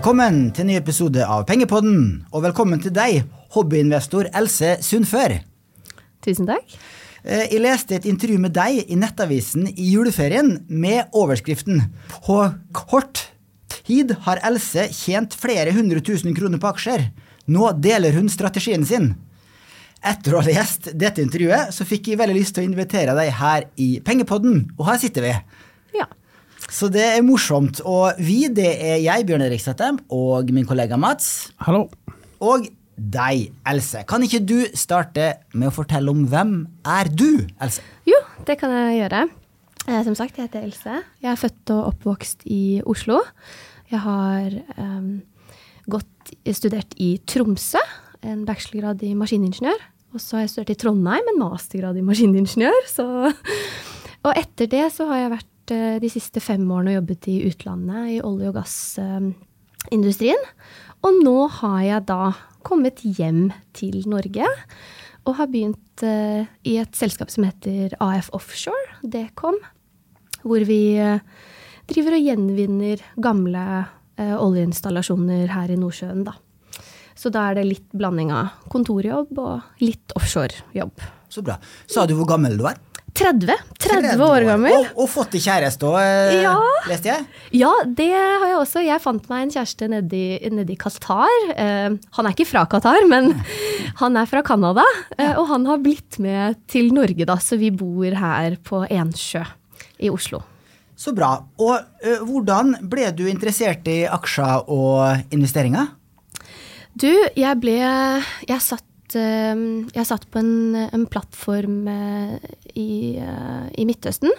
Velkommen til en ny episode av Pengepodden, og velkommen til deg, hobbyinvestor Else Sundfør. Tusen takk. Eh, Jeg leste et intervju med deg i Nettavisen i juleferien med overskriften På kort tid har Else tjent flere hundre tusen kroner på aksjer. Nå deler hun strategien sin. Etter å ha lest dette intervjuet, så fikk jeg veldig lyst til å invitere deg her i Pengepodden, og her sitter vi. Ja. Så det er morsomt. Og vi, det er jeg, Bjørn Erik Sættem, og min kollega Mats. Hallo. Og deg, Else. Kan ikke du starte med å fortelle om hvem er du, Else? Jo, det kan jeg gjøre. Eh, som sagt, jeg heter Else. Jeg er født og oppvokst i Oslo. Jeg har um, gått, studert i Tromsø, en bachelorgrad i maskiningeniør. Og så har jeg studert i Trondheim, en mastergrad i maskiningeniør. Så. Og etter det så har jeg vært eh, de siste fem årene og jobbet i utlandet, i olje- og gassindustrien. Og nå har jeg da kommet hjem til Norge og har begynt eh, i et selskap som heter AF Offshore, Dekom, hvor vi eh, driver og gjenvinner gamle oljeinstallasjoner her i Nordsjøen, da. Så da er det litt blanding av kontorjobb og litt offshorejobb. Så bra. Sa du hvor gammel du er? 30. 30 år gammel. Og, og fått deg kjæreste òg, eh, Ja. leste jeg. Ja, det har jeg også. Jeg fant meg en kjæreste nedi, nedi Qatar. Uh, han er ikke fra Qatar, men han er fra Canada. Eh, og han har blitt med til Norge, da, så vi bor her på Ensjø i Oslo. Så bra. Og uh, hvordan ble du interessert i aksjer og investeringer? Du, jeg ble Jeg satt, eh, jeg satt på en, en plattform eh, i, eh, i Midtøsten,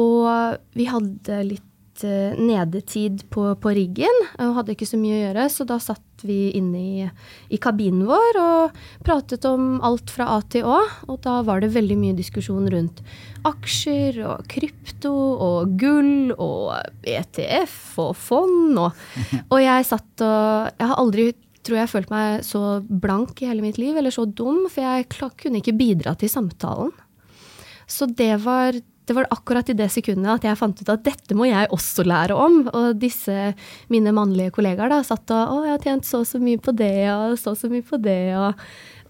og vi hadde litt eh, nedetid på, på riggen og hadde ikke så mye å gjøre, så da satt vi inne i, i kabinen vår og pratet om alt fra A til Å. Og da var det veldig mye diskusjon rundt aksjer og krypto og gull og ETF og fond. Og, og jeg satt og Jeg har aldri tror jeg følte meg så blank i hele mitt liv, eller så dum, for jeg kunne ikke bidra til samtalen. Så det var, det var akkurat i det sekundet at jeg fant ut at dette må jeg også lære om. Og disse mine mannlige kollegaer da satt og 'Å, jeg har tjent så og så mye på det, og så og så mye på det', og,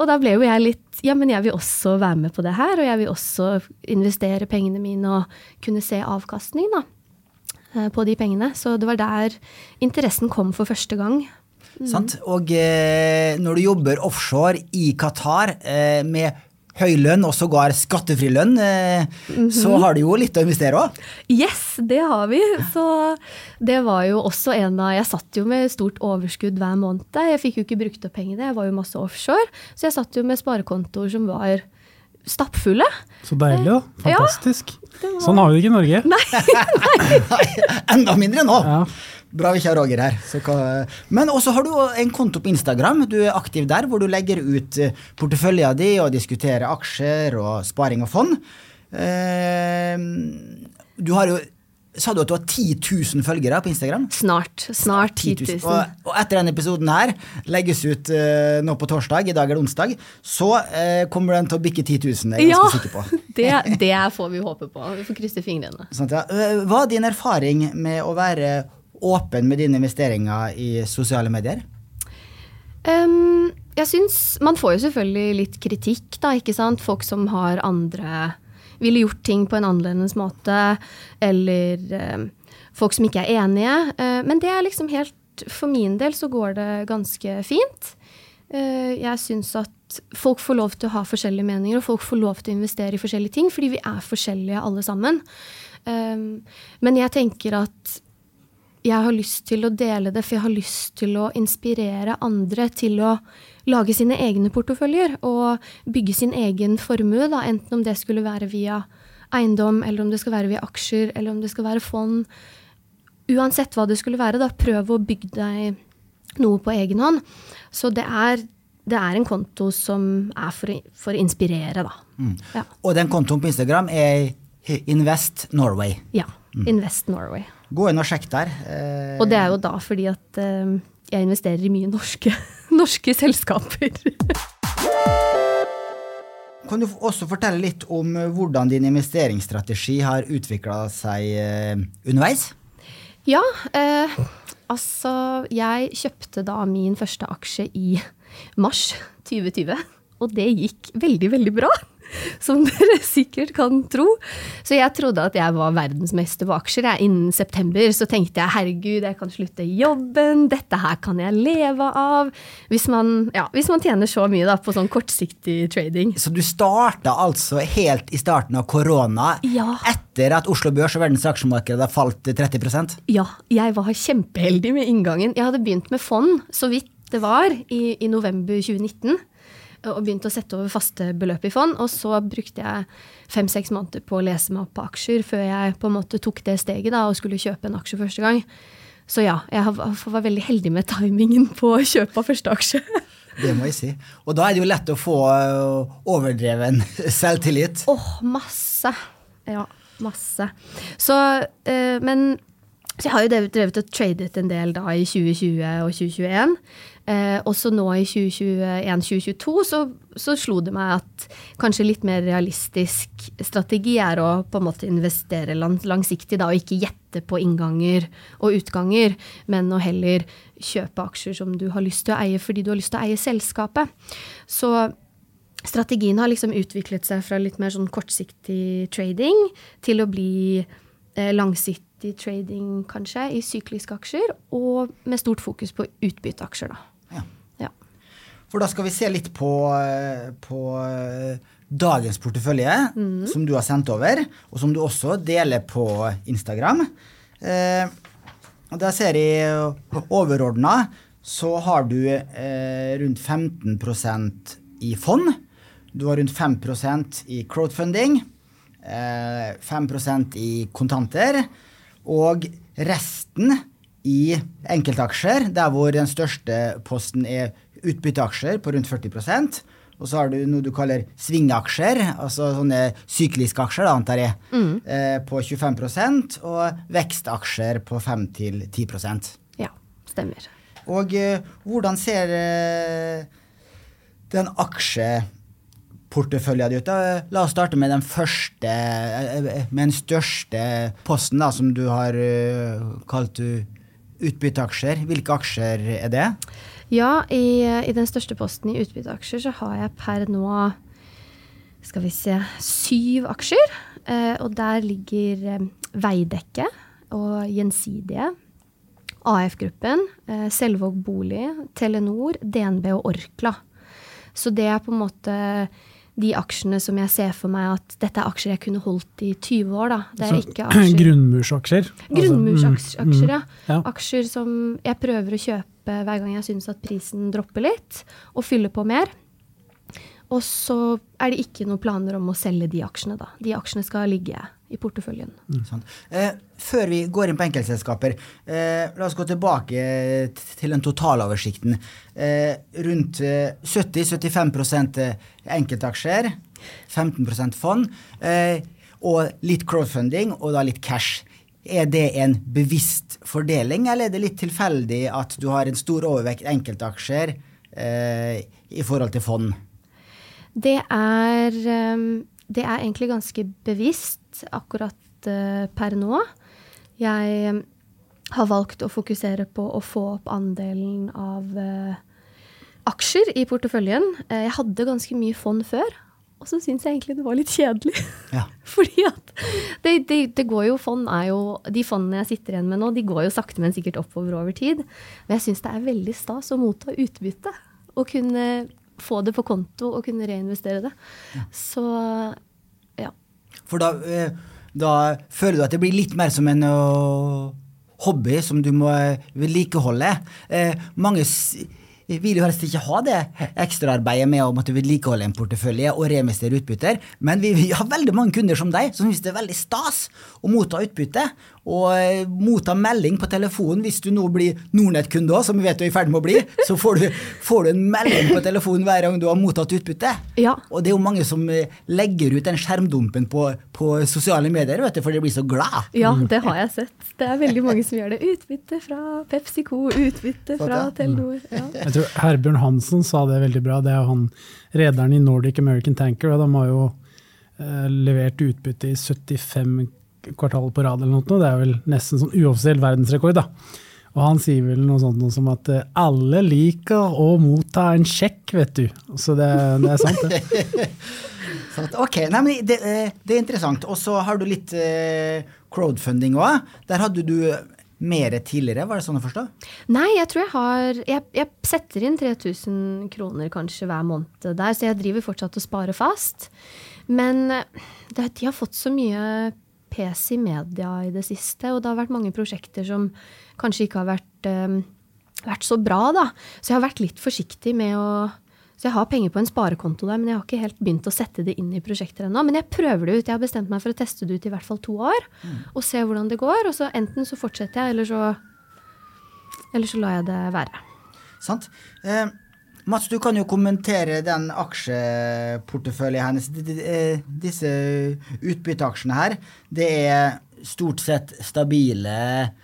og da ble jo jeg litt Ja, men jeg vil også være med på det her, og jeg vil også investere pengene mine og kunne se avkastning, da. eh, På de pengene. Så det var der interessen kom for første gang. Sant? Og eh, når du jobber offshore i Qatar eh, med høy lønn og sågar skattefri lønn, eh, så har du jo litt å investere òg. Yes, det har vi. Så det var jo også en av Jeg satt jo med stort overskudd hver måned. Jeg fikk jo ikke brukt opp pengene, jeg var jo masse offshore. Så jeg satt jo med sparekontoer som var stappfulle. Så deilig, da. Ja. Fantastisk. Sånn har vi det ikke i Norge. Nei, nei. Enda mindre nå. Ja. Bra vi ikke har Roger her. Så hva- Men også har du en konto på Instagram. Du er aktiv der, hvor du legger ut eh, porteføljen din og diskuterer aksjer og sparing og fond. Eh, Du har jo Sa du at du har 10 000 følgere på Instagram? Snart. Snart 10 000. Og, og etter denne episoden her legges ut uh, nå på torsdag, i dag er det onsdag, så uh, kommer den til å bikke 10 000, er jeg Ja, ganske sikker på. det, det får vi håpe på. Vi får krysse fingrene. Sånt, ja. Hva er din erfaring med å være åpen med dine investeringer i sosiale medier? Um, jeg syns Man får jo selvfølgelig litt kritikk, da, ikke sant. Folk som har andre Ville gjort ting på en annerledes måte. Eller um, folk som ikke er enige. Uh, men det er liksom helt For min del så går det ganske fint. Uh, jeg syns at folk får lov til å ha forskjellige meninger, og folk får lov til å investere i forskjellige ting, fordi vi er forskjellige alle sammen. Um, men jeg tenker at jeg har lyst til å dele det, for jeg har lyst til å inspirere andre til å lage sine egne porteføljer og bygge sin egen formue, da, enten om det skulle være via eiendom, eller om det skal være via aksjer, eller om det skal være fond. Uansett hva det skulle være, da, prøv å bygge deg noe på egen hånd. Så det er, det er en konto som er for, for å inspirere, da. Ja. Og den kontoen på Instagram er Invest Norway. ja. Invest Norway. Gå inn og sjekk der. Eh, Og det er jo da fordi at eh, jeg investerer i mye norske, norske selskaper. Kan du også fortelle litt om eh, hvordan din investeringsstrategi har utvikla seg eh, underveis? Ja, eh, altså jeg kjøpte da min første aksje i mars 2020, og det gikk veldig, veldig bra. Som dere sikkert kan tro. Så jeg trodde at jeg var verdensmester på aksjer. Jeg. Innen september så tenkte jeg herregud, jeg kan slutte jobben, dette her kan jeg leve av. Hvis man, ja, hvis man tjener så mye da, på sånn kortsiktig trading. Så du starta altså helt i starten av korona, Ja. etter at Oslo Børs og verdens aksjemarked har falt 30% Ja, jeg var kjempeheldig med inngangen. Jeg hadde begynt med fond så vidt det var i, i november 2019. Og begynte å sette over faste beløp i fond. Og så brukte jeg fem-seks måneder på å lese meg opp på aksjer før jeg på en måte tok det steget da, og skulle kjøpe en aksje første gang. Så ja, jeg var veldig heldig med timingen på kjøp av første aksje. Det må jeg si. Og da er det jo lett å få øh, overdreven selvtillit. Åh, masse. Ja, masse. Så, eh, men så jeg har jo drevet og tradet en del da i 2020 og 2021. Eh, også nå i 2021-2022 så, så slo det meg at kanskje litt mer realistisk strategi er å på en måte investere lang, langsiktig da, og ikke gjette på innganger og utganger, men å heller kjøpe aksjer som du har lyst til å eie fordi du har lyst til å eie selskapet. Så strategien har liksom utviklet seg fra litt mer sånn kortsiktig trading til å bli eh, langsiktig trading, kanskje, i sykliske aksjer, og med stort fokus på utbytteaksjer, da. Ja. Ja. For da skal vi se litt på, øh, på øh, dagens portefølje, som du har sendt over, og som du også deler på Instagram. Eh, og der ser jeg overordna så har du eh, rundt 15% i fond. Du har rundt 5% i crowdfunding. Eh, 5 i kontanter. Og resten i enkeltaksjer, der hvor den største posten er utbytteaksjer på rundt 40% og så har du noe du kaller svingaksjer, altså sånne sykliske aksjer, da, antar jeg, eh, på 25% og vekstaksjer på 5-10% ja, stemmer. Og eh, hvordan ser eh, den aksjeporteføljen din ut? da? La oss starte med den første, eh, med den største posten da, som du har eh, kalt uh, utbytteaksjer. Hvilke aksjer er det? Ja, i, i den største posten i utbytteaksjer så har jeg per nå skal vi se, syv aksjer. Eh, og der ligger eh, Veidekke og Gjensidige, AF-gruppen, eh, Selvåg bolig, Telenor, DNB og Orkla. Så det er på en måte de aksjene som jeg ser for meg at dette er aksjer jeg kunne holdt i 20 år. da. Det er Så ikke aksjer Grunnmursaksjer. Altså, Grunnmursaksjer, mm, ja. ja. Aksjer som jeg prøver å kjøpe hver gang jeg syns at prisen dropper litt, og fyller på mer. Og så er det ikke noen planer om å selge de aksjene, da. De aksjene skal ligge i porteføljen. Sånn. Eh, før vi går inn på enkeltselskaper, eh, la oss gå tilbake til den totaloversikten. Eh, rundt eh, 70-75% enkeltaksjer, 15% fond, eh, og litt crowdfunding, og da litt cash. Er det en bevisst fordeling, eller er det litt tilfeldig at du har en stor overvekt enkeltaksjer eh, i forhold til fond? Det er, det er egentlig ganske bevisst akkurat eh, per nå. Jeg ehm, har valgt å fokusere på å få opp andelen av eh, aksjer i porteføljen. Eh, Jeg hadde ganske mye fond før, og så syns jeg egentlig det var litt kjedelig. Ja. Fordi at det, det, det går jo fond er jo De fondene jeg sitter igjen med nå, de går jo sakte, men sikkert oppover over tid. Men jeg syns det er veldig stas å motta utbytte. Og kunne få det på konto og kunne reinvestere det. Så ja. For da, eh, da føler du at det blir litt mer som en øh, hobby som du må øh, vedlikeholde. Eh, mange vil jo helst ikke ha det ekstraarbeidet med å måtte vedlikeholde en portefølje og reinvestere utbytter, men vi, vi har veldig mange kunder som deg som syns det er veldig stas å motta utbytte. Og eh, motta melding på telefonen hvis du nå blir Nordnett-kunde òg, som vi vet du er i ferd med å bli. Så får du, får du en melding på telefonen hver gang du har mottatt utbytte. Ja. Og det er jo mange som eh, legger ut den skjermdumpen på, på sosiale medier, vet du, for de blir så glad. ja, det har jeg sett. Det er veldig mange som gjør det. Utbytte fra PepsiCo, utbytte fra. Telenor. Ja. Jeg tror Herbjørn Hansen sa det veldig bra. Det er han rederen i Nordic American Tanker, og de har jo eh, levert utbytte i 75 kvartal på rad eller noe. Det er vel nesten sånn uoffisiell verdensrekord, da. Og han sier vel noe sånt noe som at eh, alle liker å motta en sjekk, vet du. Så det, det er sant, det. Sant? Ok, nei, men det, eh, det er interessant. Og så har du litt eh, crowdfunding òg. Der hadde du mer tidligere, var det sånn å forstå? Nei, jeg tror jeg har Jeg, jeg setter inn 3000 kroner kanskje hver måned der, så jeg driver fortsatt og sparer fast. Men det, de har fått så mye pes i media i det siste, og det har vært mange prosjekter som kanskje ikke har vært, um, vært så bra, da. Så jeg har vært litt forsiktig med å så jeg har penger på en sparekonto der, men jeg har ikke helt begynt å sette det inn i prosjekter ennå. Men jeg prøver det ut. Jeg har bestemt meg for å teste det ut i hvert fall to år. Mm. Og se hvordan det går. Og så enten så fortsetter jeg, eller så, eller så lar jeg det være. Sant. Eh, Mats, du kan jo kommentere den aksjeporteføljen hennes. Eh, disse utbytteaksjene her, det er stort sett stabile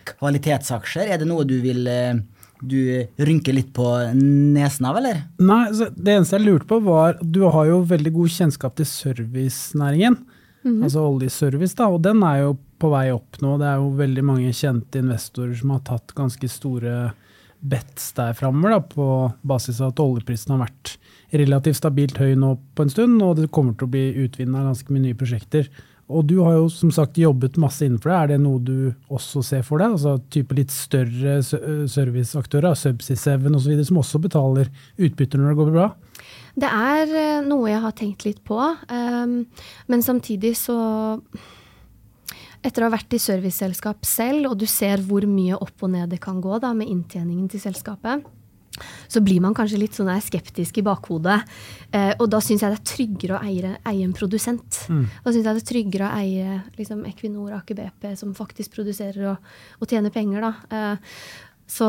kvalitetsaksjer. Er det noe du vil eh, du rynker litt på nesen av, eller? Nei, det eneste jeg lurte på var Du har jo veldig god kjennskap til servicenæringen. Mm -hmm. Altså oljeservice, da. Og den er jo på vei opp nå. Det er jo veldig mange kjente investorer som har tatt ganske store bets der framover, på basis av at oljeprisen har vært relativt stabilt høy nå på en stund, og det kommer til å bli utvinna ganske mye nye prosjekter. Og du har jo som sagt jobbet masse innenfor det. Er det noe du også ser for deg? Altså type litt større serviceaktører, Subsea Seven osv., som også betaler utbytter når det går bra? Det er noe jeg har tenkt litt på. Men samtidig så Etter å ha vært i serviceselskap selv, og du ser hvor mye opp og ned det kan gå da, med inntjeningen til selskapet, så blir man kanskje litt sånn skeptisk i bakhodet. Eh, og da syns jeg det er tryggere å eie, eie en produsent. Mm. Da syns jeg det er tryggere å eie liksom, Equinor og Aker BP, som faktisk produserer og, og tjener penger, da. Eh, så,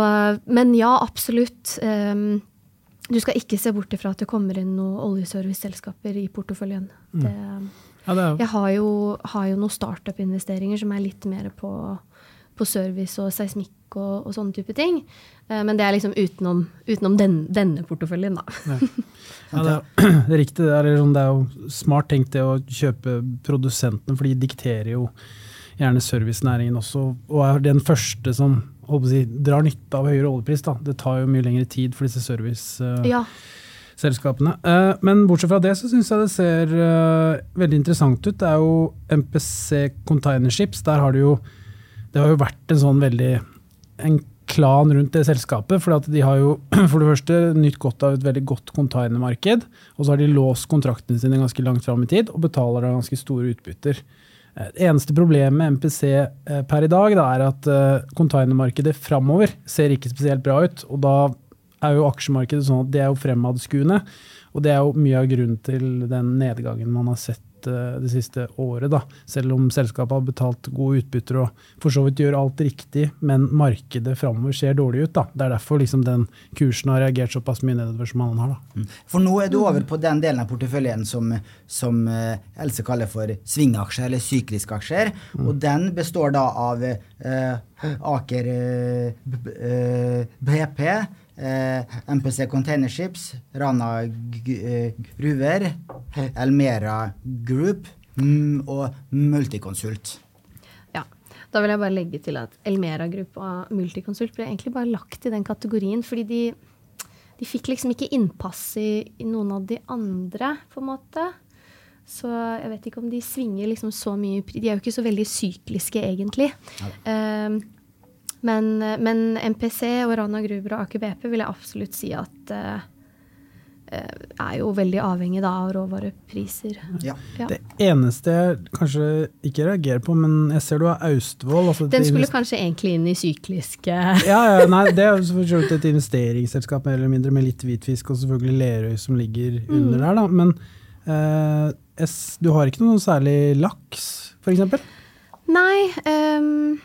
men ja, absolutt. Eh, du skal ikke se bort ifra at det kommer inn noen oljeserviceselskaper i porteføljen. Mm. Det, ja, det jeg har jo, har jo noen startup-investeringer som er litt mer på, på service og seismikk og, og sånne type ting. Uh, men det er liksom utenom, utenom den, denne porteføljen, da. Ja. Ja, det, er, det, er, riktig. Det er, liksom, det er, jo smart tenkt det å kjøpe produsentene, for de dikterer jo gjerne servicenæringen også, og er den første som håper si, drar nytte av høyere oljepris. Da. Det tar jo mye lengre tid for disse service... Uh, ja. Uh, men bortsett fra det så syns jeg det ser uh, veldig interessant ut. Det er jo MPC Containerships. Der har det jo det har jo vært en sånn veldig en klan rundt det selskapet. For de har jo for det første nytt godt av et veldig godt containermarked. Og så har de låst kontraktene sine ganske langt fram i tid og betaler da ganske store utbytter. Det eh, eneste problemet med MPC eh, per i dag da, er at eh, containermarkedet framover ser ikke spesielt bra ut. Og da er jo aksjemarkedet sånn at det er jo fremadskuende. Og det er jo mye av grunnen til den nedgangen man har sett Eh, det siste året. Da. Selv om selskapet har betalt gode utbytter og for så vidt gjør alt riktig, men markedet framover ser dårlig ut. Da. Det er derfor liksom den kursen har reagert såpass mye nedover som den har. Da. Mm. For nå er du over på den delen av porteføljen som, som eh, Else kaller for svingaksjer, eller sykliske aksjer. Mm. Og den består da av eh, Aker eh, BP eh, MPC Containerships, Rana eh, Gruver, Elmera Group mm, og Multiconsult. Ja, da vil jeg bare legge til at Elmera Group og Multiconsult ble egentlig bare lagt i den kategorien fordi de, de fikk liksom ikke innpass i, i, noen av de andre, på en måte. Så jeg vet ikke om de svinger liksom så mye De er jo ikke så veldig sykliske, egentlig. Ja. Uh, men, men, MPC og Rana Gruber og Aker BP vil jeg absolutt si at uh, er jo veldig avhengig da, av råvarepriser. Ja. Ja. Det eneste jeg kanskje ikke reagerer på, men jeg ser du har Austevoll. Altså Den skulle kanskje egentlig inn i sykliske Ja, ja nei, det er jo et investeringsselskap mer eller mindre med litt hvitfisk og selvfølgelig Lerøy som ligger mm. under der. Da. Men uh, du har ikke noe særlig laks, f.eks.? Nei. Um,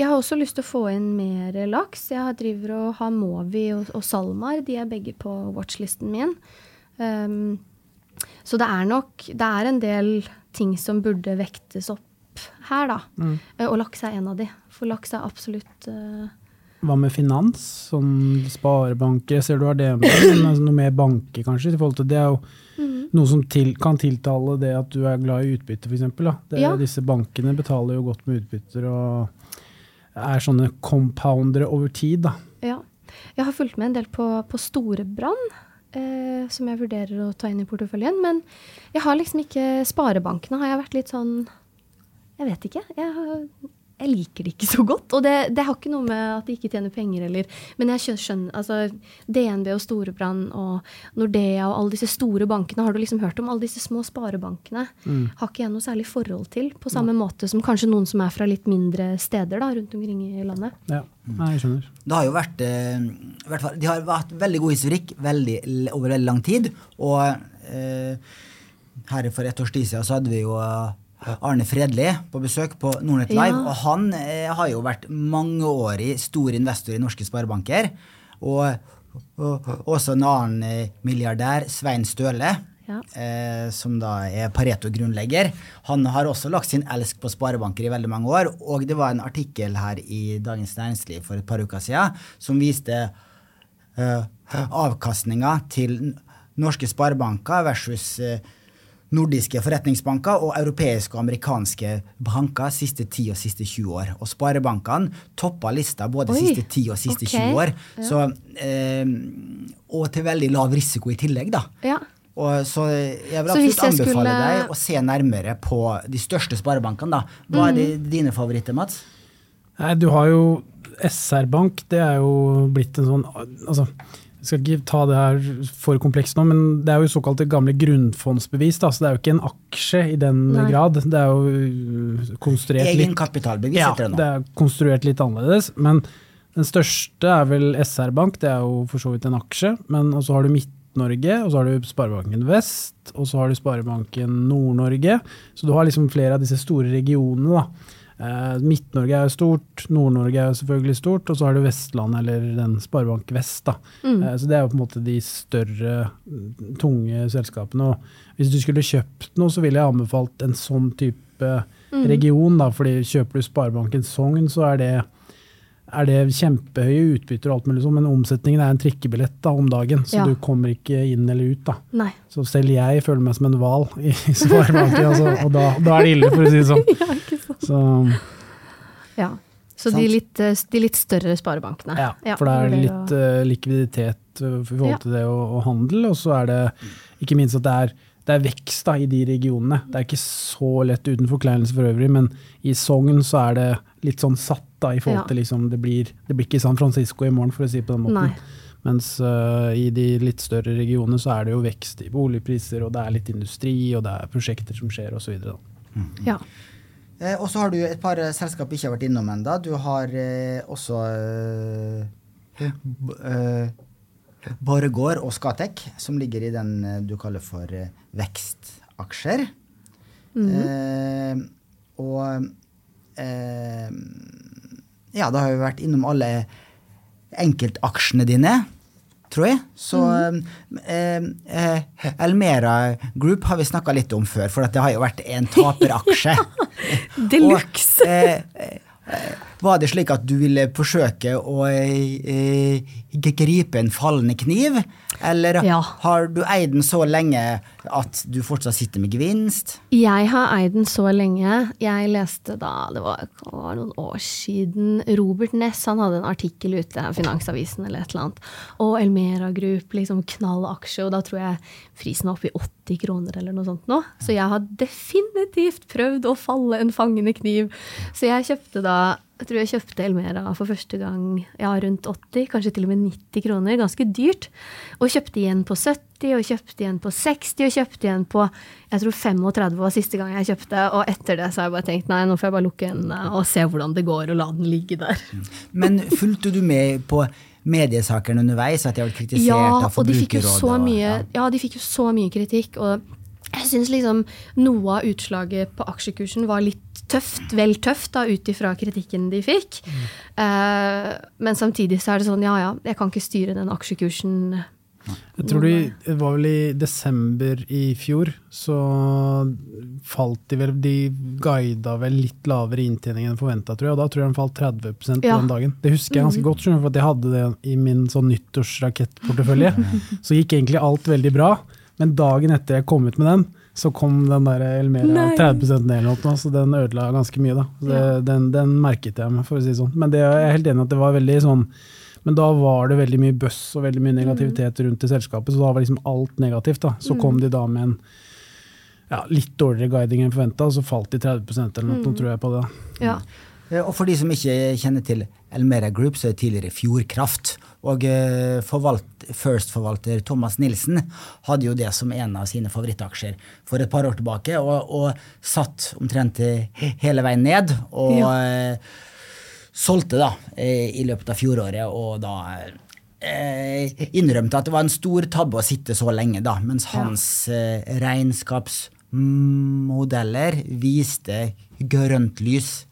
jeg har også lyst til å få inn mer laks. Jeg driver og har Movi og, og SalMar. De er begge på watchlisten min. Um, så det er nok Det er en del ting som burde vektes opp her, da. Mm. Uh, og laks er en av de. For laks er absolutt uh, hva med finans? Sånn sparebanker, jeg ser du har det med, men altså noe mer banker kanskje? i forhold til Det er jo noe som til, kan tiltale det at du er glad i utbytte, f.eks. Ja. Disse bankene betaler jo godt med utbytter og er sånne compoundere over tid. da. Ja. Jeg har fulgt med en del på, på Storebrann, eh, som jeg vurderer å ta inn i porteføljen. Men jeg har liksom ikke Sparebankene har jeg vært litt sånn Jeg vet ikke. Jeg, har, jeg liker det ikke så godt. Og det, det har ikke noe med at de ikke tjener penger, eller Men jeg skjønner, altså DNB og Storebrand og Nordea og alle disse store bankene, har du liksom hørt om? Alle disse små sparebankene har ikke jeg noe særlig forhold til. På samme måte som kanskje noen som er fra litt mindre steder da, rundt omkring i landet. Ja, Nei, jeg skjønner. Det har jo vært, eh, hvert fall, De har hatt veldig god historikk veldig, over veldig lang tid. Og eh, her for et års tid siden så hadde vi jo Arne Fredli på besøk på Nordnett Live. Ja. Og han eh, har jo vært mangeårig stor investor i norske sparebanker. Og, og, og også en annen eh, milliardær, Svein Støle. Ja. Eh, som da er Pareto-grunnlegger. Han har også lagt sin elsk på sparebanker i veldig mange år. Og det var en artikkel her i Dagens Næringsliv for et par uker siden som viste eh, avkastninga til norske sparebanker versus eh, nordiske forretningsbanker og europeiske og amerikanske banker siste 10 og siste 20 år. Og sparebankene toppa lista både Oi, siste 10 og siste okay. 20 år. ja. Så, eh, og til veldig lav risiko i tillegg, da. Ja. Og så jeg vil absolutt jeg anbefale skulle- deg å se nærmere på de største sparebankene. da. Hva er de, Mhm. dine favoritter, Mats? Nei, du har jo SR-bank, det er jo blitt en sånn altså, Jeg skal ikke ta det her for komplekst nå, men det er jo såkalte gamle grunnfondsbevis. Da, så det er jo ikke en aksje i den Nei. grad. Det er jo uh, konstruert litt Egenkapitalbevis ja, heter det nå. det er konstruert litt annerledes. Men den største er vel SR-bank, det er jo for så vidt en aksje. Men så har du Midt-Norge, og så har du Sparebanken Vest, og så har du Sparebanken Nord-Norge. Så du har liksom flere av disse store regionene, da. Eh, Midt-Norge er jo stort, Nord-Norge er jo selvfølgelig stort, og så har du Vestland eller den Sparebank Vest. da. Eh, så det er jo på en måte de større, mm, tunge selskapene. Og hvis du skulle kjøpt noe, så ville jeg anbefalt en sånn type region, da, fordi kjøper du Sparebanken Sogn, så er det er det kjempehøye utbytter og alt mulig sånn, men omsetningen er en trikkebillett da, om dagen, så Ja. du kommer ikke inn eller ut. da. Nei. Så selv jeg føler meg som en hval i Sparebanken, altså, og da, da er det ille, for å si det sånn. Så Ja. Så de litt, eh, de litt større sparebankene. ja, for det er litt å- eh, likviditet uh, i forhold til det og, og handel, og så er det ikke minst at det er, det er vekst da, i de regionene. Det er ikke så lett uten forkleinelse for øvrig, men i Sogn så er det litt sånn satt da, i forhold til liksom, det, blir, det blir ikke San Francisco i morgen, for å si det på den måten. Nei. Mens uh, i de litt større regionene så er det jo vekst i boligpriser, og det er litt industri, og det er prosjekter som skjer osv. Ja. Eh, og så har du et par eh, selskap vi ikke har vært innom ennå. Du har eh, også eh, eh, Borregaard og Skatek, som ligger i den du kaller for eh, vekstaksjer. eh, og eh, Ja, da har vi vært innom alle enkeltaksjene dine, tror jeg. Så eh, eh, Elmera Group har vi snakka litt om før, for at det har jo vært en taperaksje. De luxe! Var det slik at du ville forsøke å eh, gripe en fallende kniv? Eller Ja. har du eid den så lenge at du fortsatt sitter med gevinst? Jeg har eid den så lenge. Jeg leste da, det var, det var noen år siden, Robert Ness han hadde en artikkel ute, i Finansavisen eller et eller annet, og Elmera Group, liksom knall aksje, og da tror jeg prisen var oppe i 80 kroner eller noe sånt nå. Så jeg har definitivt prøvd å falle en fangende kniv. Så jeg kjøpte da jeg tror jeg kjøpte Elmera for første gang ja, rundt 80, kanskje til og med 90 kroner. Ganske dyrt. Og kjøpte igjen på 70, og kjøpte igjen på 60, og kjøpte igjen på jeg tror 35 var siste gang jeg kjøpte. Og etter det så har jeg bare tenkt nei, nå får jeg bare lukke øynene og se hvordan det går, og la den ligge der. Men fulgte du med på mediesakene underveis? At de har vært kritisert Ja, av og de Forbrukerrådet? og- ja. ja, de fikk jo så mye kritikk. Og jeg syns liksom noe av utslaget på aksjekursen var litt tøft, vel tøft, da, ut ifra kritikken de fikk. Eh, men samtidig så er det sånn, ja ja, jeg kan ikke styre den aksjekursen Jeg tror de, det var vel i desember i fjor, så falt de vel De guida vel litt lavere inntjening enn forventa, tror jeg. Og da tror jeg de falt 30 på Ja. den dagen. Det husker jeg ganske godt, for jeg hadde det i min sånn nyttårsrakettportefølje. Så gikk egentlig alt veldig bra, men dagen etter jeg kom ut med den, så kom den der Elmera Nei. 30 ned eller noe, så den ødela ganske mye. da. Så Det, Ja. den, den merket jeg meg, for å si det sånn. Men det, jeg er helt enig at det var veldig sånn men da var det veldig mye bøss og veldig mye negativitet rundt i selskapet, så da var liksom alt negativt. da. Så kom de da med en ja, litt dårligere guiding enn forventa, og så falt de 30% eller noe, tror jeg på det. da. Ja. Eh, Og for de som ikke kjenner til Elmera Group, så er det tidligere Fjordkraft. Og eh, forvalt, First-forvalter Thomas Nilsen hadde jo det som en av sine favorittaksjer for et par år tilbake, og, og satt omtrent eh, hele veien ned. Og eh, solgte da i løpet av fjoråret, og da innrømte at det var en stor tabbe å sitte så lenge, da, mens hans eh, regnskapsmodeller viste grønt lys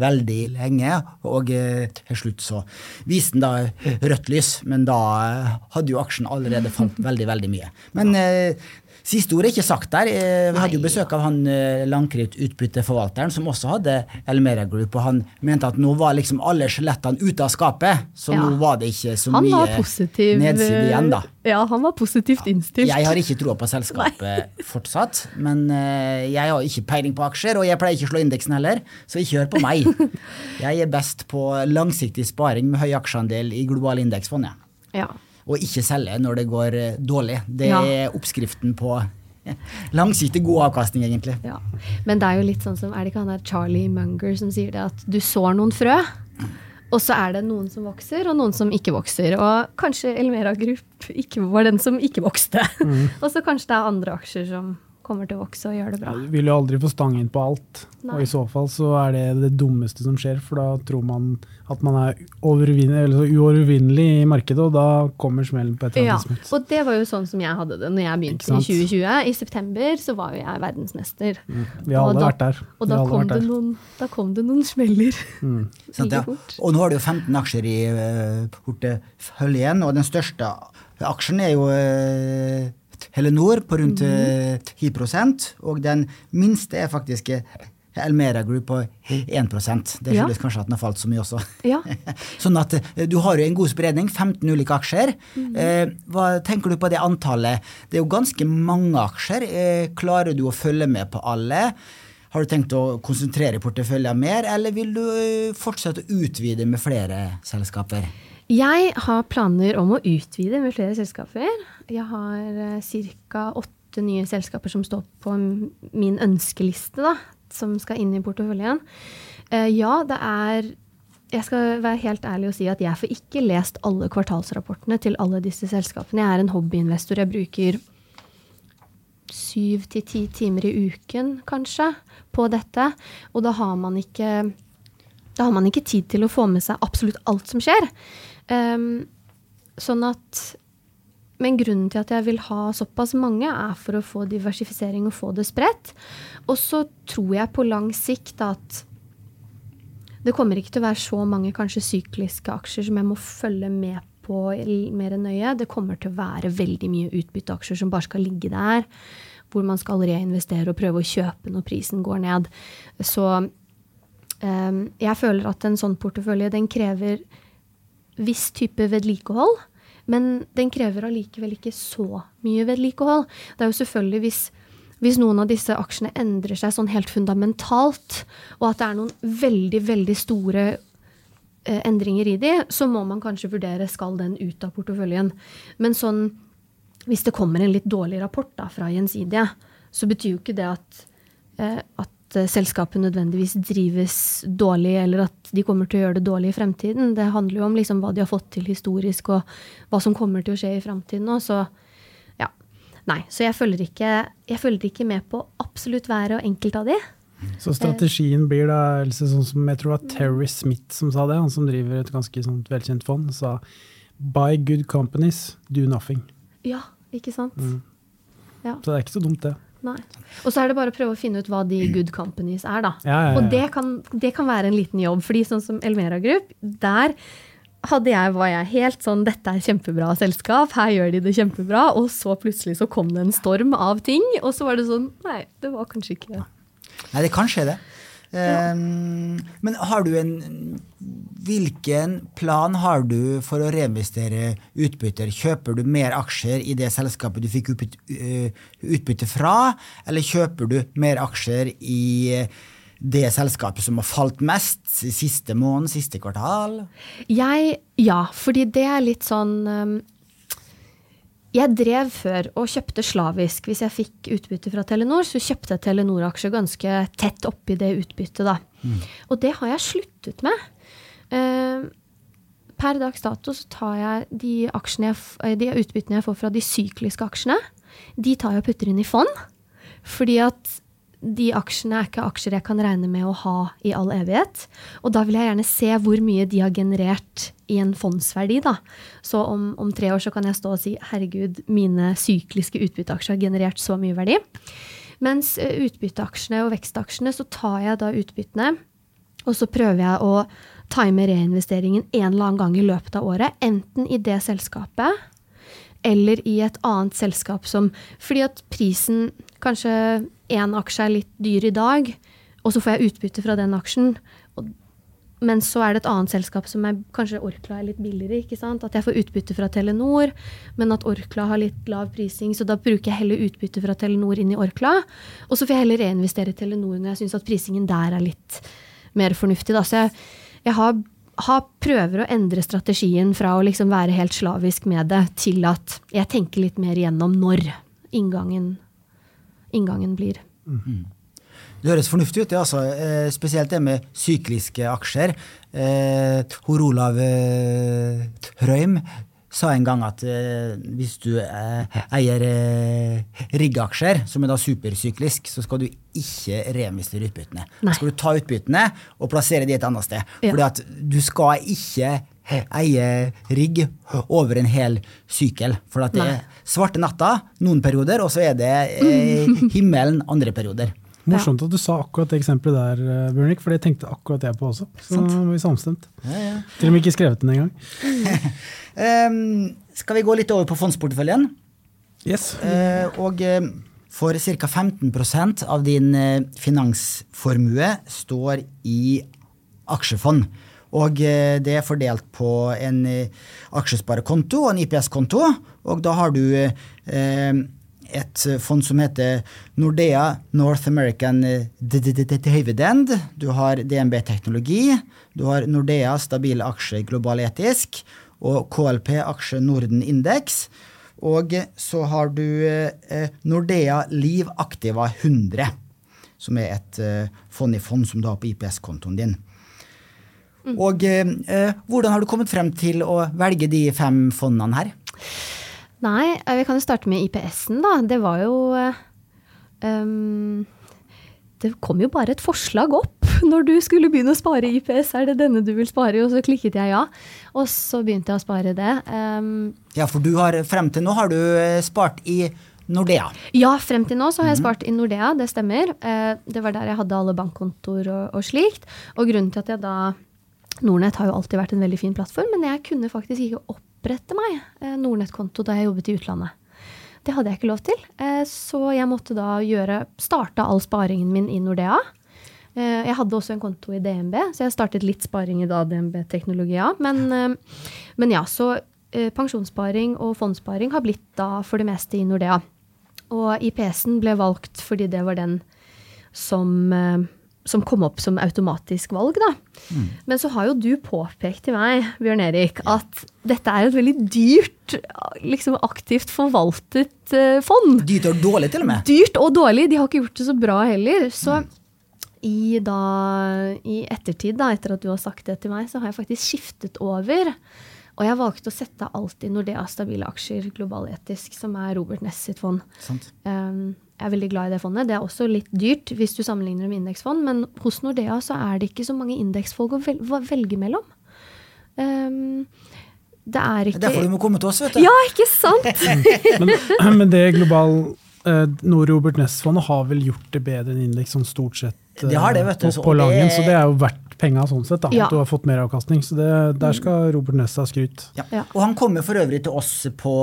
veldig lenge, og eh, til slutt så viste den da rødt lys, men da eh, hadde jo aksjen allerede falt veldig, veldig mye. Men eh, siste ord er ikke sagt der. Eh, vi hadde jo besøk av han eh, Langkrit-utbytteforvalteren, som også hadde Elmera Group, og han mente at nå var liksom alle skjelettene ute av skapet, så Ja. nå var det ikke så Han mye positiv. nedside igjen, da. Ja, han var positivt innstilt. Jeg har ikke troa på selskapet fortsatt, men eh, jeg har ikke peiling på aksjer, og jeg pleier ikke å slå indeksen heller, så ikke hør på meg. Jeg er best på langsiktig sparing med høy aksjeandel i globale indeksfond, jeg. Ja. Og ikke selge når det går eh, dårlig. Det Ja. er oppskriften på langsiktig god avkastning, egentlig. Ja. Men det er jo litt sånn som Er det ikke han der Charlie Munger som sier det, at du sår noen frø, og så er det noen som vokser, og noen som ikke vokser. Og kanskje Elmera Group ikke var den som ikke vokste. og så kanskje det er andre aksjer som kommer til å vokse og gjøre det bra. Du vil jo aldri få stang inn på alt, Nei. og i så fall så er det det dummeste som skjer, for da tror man at man er eller så uovervinnelig i markedet, og da kommer smellen på et eller Ja, annet tidspunkt. og det var jo sånn som jeg hadde det når jeg begynte i 2020. I september så var jo jeg verdensmester. Vi har alle da- vært der. Og da kom, vært det noen, da kom det noen smeller. Sant, ja. Og nå har du jo 15 aksjer i uh, porteføljen, og den største aksjen er jo eh, Telenor på rundt mm. 10 og den minste er faktisk eh, Elmera Group på 1% Det Ja. kanskje at den har falt så mye også. Ja. Sånn at eh, du har jo en god spredning, 15 ulike aksjer. Mm. Eh, hva tenker du på det antallet? Det er jo ganske mange aksjer. Eh, klarer du å følge med på alle? Har du tenkt å konsentrere porteføljen mer, eller vil du eh, fortsette å utvide med flere selskaper? Jeg har planer om å utvide med flere selskaper. Jeg har ca. åtte nye selskaper som står på min ønskeliste, da, som skal inn i porteføljen. Eh, ja, det er Jeg skal være helt ærlig og si at jeg får ikke lest alle kvartalsrapportene til alle disse selskapene. Jeg er en hobbyinvestor. Jeg bruker syv til ti timer i uken, kanskje, på dette. Og da har man ikke da har man ikke tid til å få med seg absolutt alt som skjer. Ehm, sånn at Men grunnen til at jeg vil ha såpass mange, er for å få diversifisering og få det spredt. Og så tror jeg på lang sikt at det kommer ikke til å være så mange kanskje sykliske aksjer som jeg må følge med på mer mer nøye. Det kommer til å være veldig mye utbytteaksjer som bare skal ligge der. Hvor man skal reinvestere og prøve å kjøpe når prisen går ned. Så um, jeg føler at en sånn portefølje den krever viss type vedlikehold. Men den krever allikevel ikke så mye vedlikehold. Det er jo selvfølgelig hvis, hvis noen av disse aksjene endrer seg sånn helt fundamentalt, og at det er noen veldig, veldig store eh, endringer i de, så må man kanskje vurdere skal den ut av porteføljen. Men sånn, hvis det kommer en litt dårlig rapport da, fra Gjensidige, så betyr jo ikke det at, eh, at eh, selskapet nødvendigvis drives dårlig, eller at de kommer til å gjøre det dårlig i fremtiden. Det handler jo om liksom hva de har fått til historisk, og hva som kommer til å skje i fremtiden òg. Så ja. Nei, så jeg følger, ikke, jeg følger ikke med på absolutt hver og enkelt av de. Så strategien blir da Else, sånn som jeg tror det var Terry Smith som sa det, han som driver et ganske sånt velkjent fond, sa buy good companies, do nothing. Ja, ikke sant? Ja. Så det er ikke så dumt, det. Nei. Og så er det bare å prøve å finne ut hva de good companies er, da. Ja, ja, ja. Og det kan, det kan være en liten jobb. fordi sånn som Elmera Group, der hadde jeg, var jeg helt sånn Dette er kjempebra selskap, her gjør de det kjempebra. Og så plutselig så kom det en storm av ting, og så var det sånn Nei, det var kanskje ikke det. Nei, det kan skje, det. Um, men har du en Hvilken plan har du for å reinvestere utbytter? Kjøper du mer aksjer i det selskapet du fikk eh, utbytte fra, eller kjøper du mer aksjer i det selskapet som har falt mest siste måned, siste kvartal? Jeg, ja, fordi det er litt sånn um, Jeg drev før og kjøpte slavisk. Hvis jeg fikk utbytte fra Telenor, så kjøpte jeg Telenor-aksjer ganske tett oppi det utbyttet, da. Mm. Og det har jeg sluttet med. Uh, per dags dato så tar jeg de, jeg, eh, de utbyttene jeg får fra de sykliske aksjene, de tar jeg og putter inn i fond. Fordi at de aksjene er ikke aksjer jeg kan regne med å ha i all evighet. Og da vil jeg gjerne se hvor mye de har generert i en fondsverdi. Da. Så om, om tre år så kan jeg stå og si herregud, mine sykliske utbytteaksjer har generert så mye verdi. Mens utbytteaksjene og vekstaksjene, så tar jeg da utbyttene, og så prøver jeg å time reinvesteringen en eller annen gang i løpet av året. Enten i det selskapet eller i et annet selskap som Fordi at prisen Kanskje én aksje er litt dyr i dag, og så får jeg utbytte fra den aksjen. Og, men så er det et annet selskap som er kanskje Orkla er litt billigere. ikke sant? At jeg får utbytte fra Telenor, men at Orkla har litt lav prising. Så da bruker jeg heller utbytte fra Telenor inn i Orkla. Og så får jeg heller reinvestere i Telenor når jeg syns at prisingen der er litt mer fornuftig. Da. Så jeg, jeg har har, prøver å endre strategien fra å liksom være helt slavisk med det, til at jeg tenker litt mer igjennom når inngangen, inngangen blir. Mm. Det høres fornuftig ut, det altså. Eh, spesielt det med sykliske aksjer. Eh, Hor Olav eh, Røym sa en gang at eh, hvis du eh, eier eh, riggaksjer, som er da supersyklisk, så skal du ikke reinvestere utbyttene. Da skal du ta utbyttene og plassere de et annet sted. Ja. Fordi at du skal ikke eie rigg over en hel sykkel. For at det er svarte natta noen perioder, og så er det eh, himmelen andre perioder. Morsomt at du sa akkurat det eksempelet der, eh, Bjørnik, for det tenkte akkurat jeg på også. Så Sant. var vi samstemt. Ja, ja. Til og med ikke skrevet den engang. um, skal vi gå litt over på fondsporteføljen? Yes. Uh, og uh, for ca. 15% av din uh, finansformue står i aksjefond. Og det er fordelt på en aksjesparekonto og en IPS-konto. Og da har du et fond som heter Nordea North American Dividend. Du har DNB Teknologi. Du har Nordea Stabil aksje global etisk. Og KLP aksje Norden Indeks. Og så har du eh, Nordea Liv Aktiva 100, som er et eh, fond i fond som du har på IPS-kontoen din. Mm. Og eh, hvordan har du kommet frem til å velge de fem fondene her? Nei, eh, vi kan jo starte med IPS-en, da. Det var jo um, Det kom jo bare et forslag opp når du skulle begynne å spare IPS. Er det denne du vil spare? Og så klikket jeg ja. Og så begynte jeg å spare det. Um, ja, for du har frem til nå har du eh, spart i Nordea? Ja, frem til nå så har jeg mhm. spart i Nordea, det stemmer. Det var der jeg hadde alle bankkontoer og, og slikt. Og grunnen til at jeg da Nordnett har jo alltid vært en veldig fin plattform, men jeg kunne faktisk ikke opprette meg eh, Nordnett-konto da jeg jobbet i utlandet. Det hadde jeg ikke lov til, eh, så jeg måtte da gjøre, starte all sparingen min i Nordea. Eh, jeg hadde også en konto i DNB, så jeg startet litt sparing i DNB-teknologia. Men, men, ja, så pensjonssparing og fondssparing har blitt da for det meste i Nordea. Og IPS-en ble valgt fordi det var den som som kom opp som automatisk valg. Da. Mm. Men så har jo du påpekt til meg, Bjørn Erik, at dette er et veldig dyrt, liksom aktivt forvaltet uh, fond. Dyrt og dårlig, til og med. Dyrt og dårlig. De har ikke gjort det så bra heller. Så mm. i, da, i ettertid, da, etter at du har sagt det til meg, så har jeg faktisk skiftet over. Og jeg valgte å sette alt i Nordea stabile aksjer Global Etisk, som er Robert Ness sitt fond. Um, jeg er veldig glad i det fondet. Det er også litt dyrt hvis du sammenligner med indeksfond, men hos Nordea så er det ikke så mange indeksfolk å velge mellom. Um, det er ikke Derfor du må komme til oss, vet du. Ja, ikke sant? men, men, det global eh, Nord-Robert Ness-fondet har vel gjort det bedre enn indeks sånn stort sett det har det, vet du. på, på langen, så det er jo verdt penga sånn sett. da, Ja. At du har fått meravkastning. Så det, der skal Robert Ness ha skryt. Ja. Ja. Og han kommer for øvrig til oss på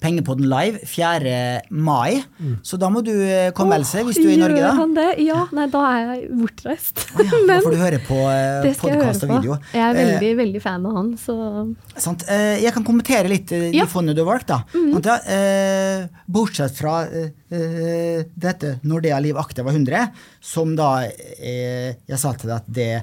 Pengepodden live 4. mai. Så da må du eh, komme, Else, hvis du er i Norge, Gjør da. han det? Ja, nei, da er jeg bortreist. Å ja, da får du høre på eh, podkast og video. Jeg er Eh, veldig, veldig fan av han, så Sant. Eh, Jeg kan kommentere litt de Ja. Fondene du har valgt. da. Mm. eh, Bortsett fra eh, dette Nordea Liv Activa 100, som da eh, Jeg sa til deg at det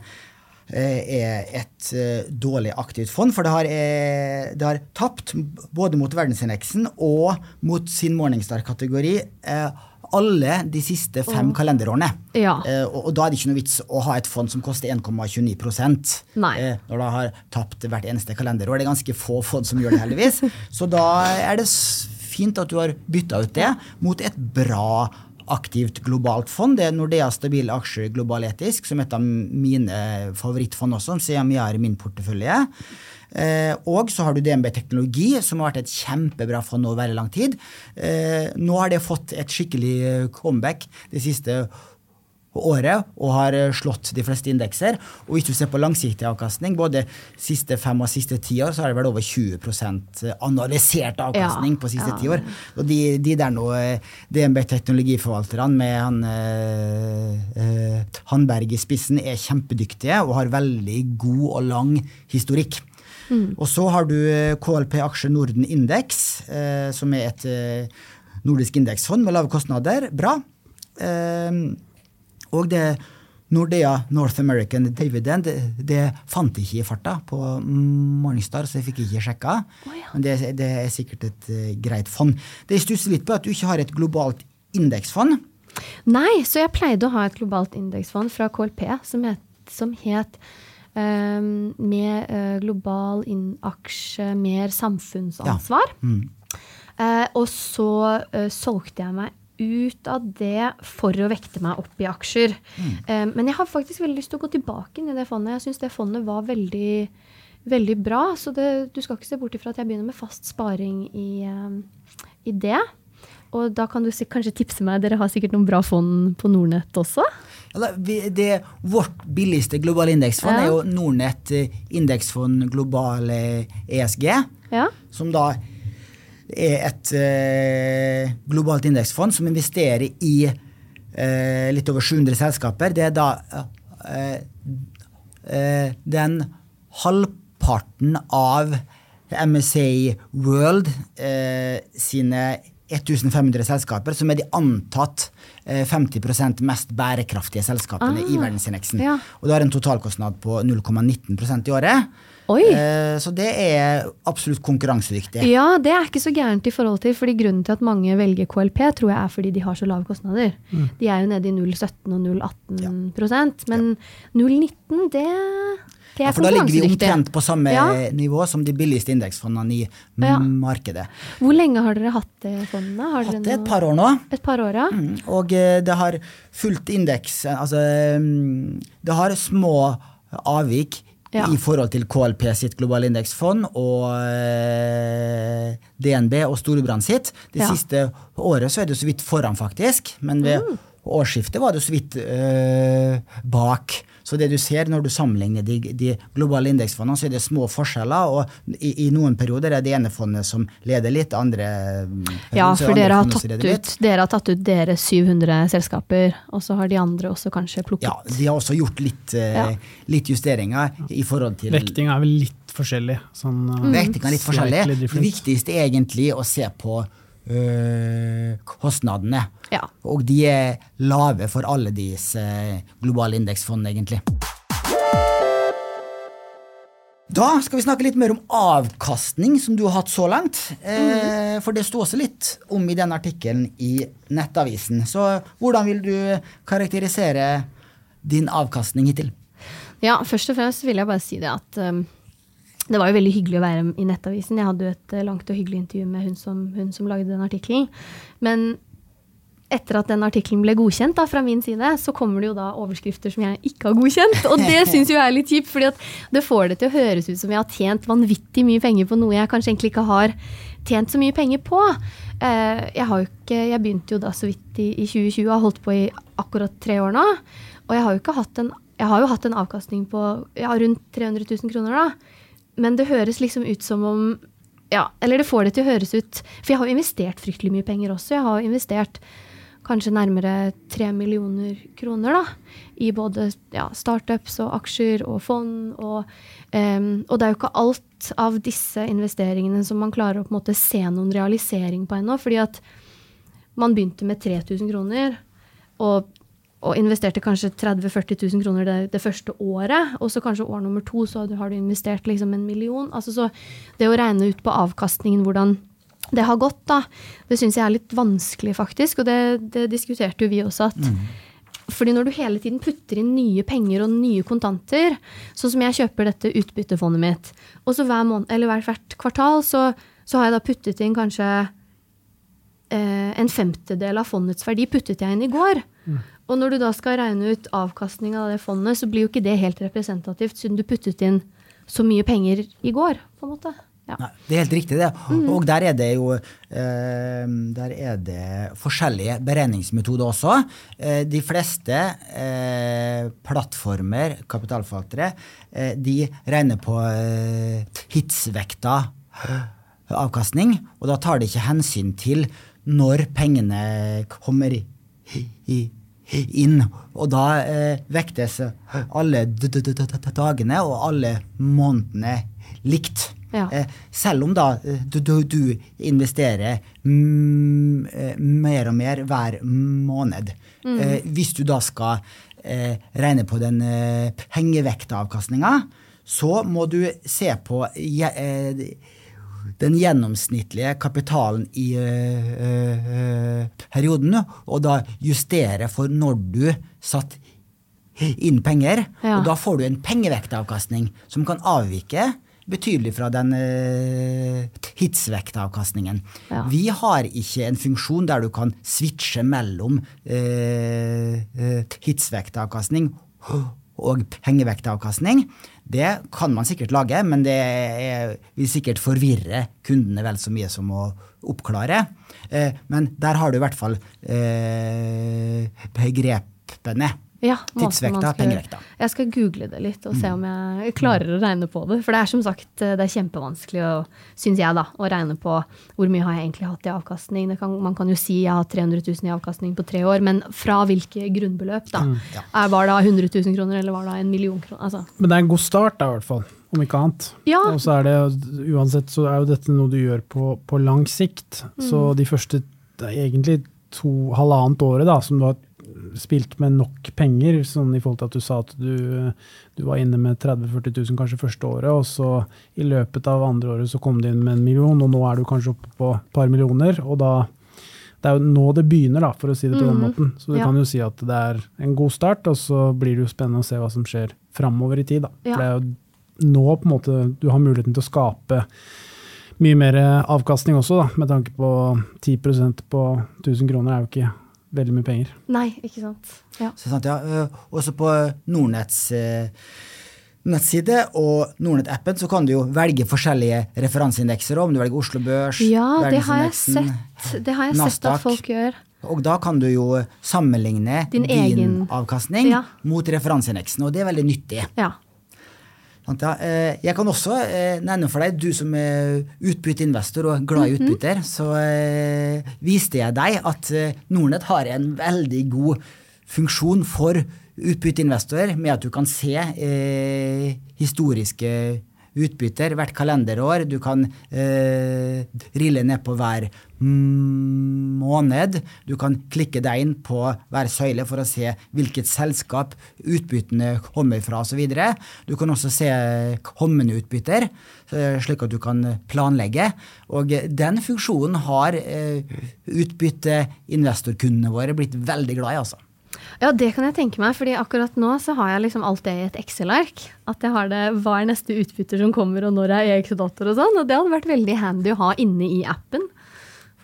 er et eh, dårlig aktivt fond, for det har, eh, det har tapt både mot verdensindeksen og mot sin Morningstar-kategori eh, alle de siste fem kalenderårene. Ja. Eh, og, og da er det ikke noe vits å ha et fond som koster 1,29 Nei. eh, når det har tapt hvert eneste kalenderår. Det er ganske få fond som gjør det, heldigvis. Så da er det fint at du har bytta ut det mot et bra aktivt globalt fond. Det er Nordea Stabile Aksjer Global Etisk, som er et av mine favorittfond også, som jeg har i min portefølje. Eh, og så har du DNB Teknologi, som har vært et kjempebra fond over veldig lang tid. Eh, nå har det fått et skikkelig comeback det siste året og har eh, slått de fleste indekser. Og hvis du ser på langsiktig avkastning, både siste fem og siste ti år, så har det vært over 20 analysert avkastning Ja, på siste ja. ti år. Og de, de der nå eh, DNB Teknologiforvalterne med han eh, eh, Hanberg i spissen er kjempedyktige og har veldig god og lang historikk. Og så har du eh, KLP Aksje Norden Indeks, eh, som er et eh, nordisk indeksfond med lave kostnader. Bra. Eh, og det Nordea North American Dividend, det, det fant jeg ikke i farta på Morningstar, så jeg fikk ikke sjekka. Oh, ja. Men det, det er sikkert et uh, greit fond. Det jeg stusser litt på, at du ikke har et globalt indeksfond. Nei, så jeg pleide å ha et globalt indeksfond fra KLP som het, som het um, med uh, global inn- aksje, mer samfunnsansvar. Mm. Uh, og så uh, solgte jeg meg ut av det for å vekte meg opp i aksjer. Eh, men jeg har faktisk veldig lyst til å gå tilbake inn i det fondet. Jeg syns det fondet var veldig, veldig bra. Så det, du skal ikke se bort ifra at jeg begynner med fast sparing i, eh, i det. Og da kan du kanskje tipse meg, dere har sikkert noen bra fond på Nordnett også? Eller, det, vårt billigste globale indeksfond Ja. er jo Nordnett eh, indeksfond global eh, ESG, Ja. som da er et eh, globalt indeksfond som investerer i eh, litt over 700 selskaper. Det er da eh, eh, den halvparten av MSA World eh, sine 1500 selskaper, som er de antatt eh, 50% mest bærekraftige selskapene i Ah, verdensindeksen. ja. Og det har en totalkostnad på 0,19% i året. Oi. Eh, så det er absolutt konkurransedyktig. Ja, det er ikke så gærent i forhold til, fordi grunnen til at mange velger KLP, tror jeg er fordi de har så lave kostnader. De er jo nede i 0,17 og 0,18 ja. men 0,19, det, det Ja, er for da ligger vi omtrent på samme Ja. nivå som de billigste indeksfondene i Ja. markedet. Hvor lenge har dere hatt det fondet? Har Hatt det et par år nå. Et par år, ja. Mm, Og eh, det har fulgt indeks Altså, mm, det har små avvik Ja. i forhold til KLP sitt globale indeksfond og eh, DNB og Storebrand sitt. Det Ja. siste året så er det så vidt foran, faktisk. Men ved Mm. årsskiftet var det så vidt eh, bak. Så det du ser når du sammenligner de, de globale indeksfondene, så er det små forskjeller. Og i, i noen perioder er det ene fondet som leder litt, andre mm, Ja, perioder så er for det dere har, ut, dere har tatt ut deres 700 selskaper, og så har de andre også kanskje plukket Ja, de har også gjort litt, eh, Ja. litt justeringer i forhold til Vekting er vel litt forskjellig. Sånn, mm. Vektinga er litt forskjellig. Det viktigste er egentlig å se på kostnadene. Ja. Og de er lave for alle disse globale indeksfondene, egentlig. Da skal vi snakke litt mer om avkastning, som du har hatt så langt. Eh, for det sto også litt om i den artikkelen i Nettavisen. Så hvordan vil du karakterisere din avkastning hittil? Ja, først og fremst vil jeg bare si det at um, det var jo veldig hyggelig å være i Nettavisen. Jeg hadde jo et eh, langt og hyggelig intervju med hun som, hun som lagde den artikkelen. Men etter at den artikkelen ble godkjent da, fra min side, så kommer det jo da overskrifter som jeg ikke har godkjent. Og det syns jeg er litt kjipt, for det får det til å høres ut som jeg har tjent vanvittig mye penger på noe jeg kanskje egentlig ikke har tjent så mye penger på. Eh, jeg, ikke, jeg begynte jo da så vidt i, i 2020 og har holdt på i akkurat tre år nå. Og jeg har jo hatt en Jeg har jo hatt en avkastning på ja, rundt 300 000 kroner, da. Men det høres liksom ut som om ja, Eller det får det til å høres ut For jeg har jo investert fryktelig mye penger også. Jeg har investert kanskje nærmere tre millioner kroner da, i både ja, startups og aksjer og fond. Og, um, og, det er jo ikke alt av disse investeringene som man klarer å på en måte se noen realisering på ennå. fordi at man begynte med 3000 kroner. Og og investerte kanskje 30 000-40 000 kroner det, det, første året, og så kanskje år nummer to så har du investert liksom en million. Altså så det å regne ut på avkastningen hvordan det har gått, da, det syns jeg er litt vanskelig, faktisk. Og det, det diskuterte jo vi også. at mm. Fordi når du hele tiden putter inn nye penger og nye kontanter, sånn som jeg kjøper dette utbyttefondet mitt, og så hver måned, eller hvert kvartal så, så har jeg da puttet inn kanskje eh, en femtedel av fondets verdi puttet jeg inn i går. Mm. Og når du da skal regne ut avkastninga av det fondet, så blir jo ikke det helt representativt, siden du puttet inn så mye penger i går, på en måte. Ja. Nei, det er helt riktig, det. Mm. Og der er det jo eh, der er det forskjellige beregningsmetoder også. Eh, de fleste eh, plattformer, kapitalforvaltere, eh, de regner på hitsvekta avkastning, og da tar de ikke hensyn til når pengene kommer i, i inn. Og da eh, vektes alle dagene og alle månedene likt. Ja. Eh, selv om da eh, du, du, du investerer eh, mer og mer hver måned. Mm. Eh, hvis du da skal eh, regne på den pengevektavkastninga, så må du se på den gjennomsnittlige kapitalen i uh, perioden, og da justere for når du satt inn penger. Ja. Og da får du en pengevektavkastning som kan avvike betydelig fra den hitsvektavkastningen. Ja. Vi har ikke en funksjon der du kan switche mellom hitsvektavkastning og pengevektavkastning. Det kan man sikkert lage, men det vil sikkert forvirre kundene vel så mye som å oppklare. Eh, men der har du i hvert fall eh, begrepene. Ja, Tidsvekta, pengevekta. Jeg skal google det litt og se om jeg klarer å regne på det. For det er som sagt det er kjempevanskelig, syns jeg, da, å regne på hvor mye har jeg egentlig hatt i avkastning. Kan, man kan jo si jeg har 300 000 i avkastning på tre år, men fra hvilke grunnbeløp? da? Mm, ja. Var det 100 000 kroner, eller var det en million kroner? Altså. Men det er en god start, da, i hvert fall. Om ikke annet. Ja. Og så er det uansett så er jo dette noe du gjør på, på lang sikt. Mm. Så de første er egentlig to, halvannet året da, som du har spilt med nok penger, sånn i forhold til at du sa at du, du var inne med 30 000-40 000 kanskje første året, og så i løpet av andre året så kom du inn med en million, og nå er du kanskje oppe på et par millioner. og da det er jo nå det begynner, da, for å si det på den mhm. måten. Så du ja. kan jo si at det er en god start, og så blir det jo spennende å se hva som skjer framover i tid. Da. Ja. For det er jo nå på en måte du har muligheten til å skape mye mer avkastning også, da, med tanke på 10% på 1000 kroner er jo ikke veldig mye penger. Nei, ikke sant. Ja. Så, sant ja. Eh, også på Nordnetts eh, nettside og Nordnett-appen så kan du jo velge forskjellige referanseindekser. Om du velger Oslo Børs, Ja, det har jeg sett, det har jeg sett at folk gjør. Og da kan du jo sammenligne din, din egen, avkastning ja. mot referanseindeksen, og det er veldig nyttig. Ja. Eh, jeg kan også eh, nevne for deg, du som er utbytteinvestor og glad i mhm. utbytter, så eh, viste jeg deg at Nordnett har en veldig god funksjon for utbytteinvestorer, med at du kan se historiske utbytter hvert kalenderår. Du kan eh, rille ned på hver måned. Du kan klikke deg inn på hver søyle for å se hvilket selskap utbyttene kommer fra osv. Du kan også se kommende utbytter, eh, slik at du kan planlegge. Og den funksjonen har eh, utbytteinvestorkundene våre blitt veldig glad i. altså. Ja, det kan jeg tenke meg. fordi akkurat nå så har jeg liksom alt det i et Excel-ark. At jeg har det hva er neste utbytter som kommer, og når er EX-dator og sånn. Og det hadde vært veldig handy å ha inne i appen.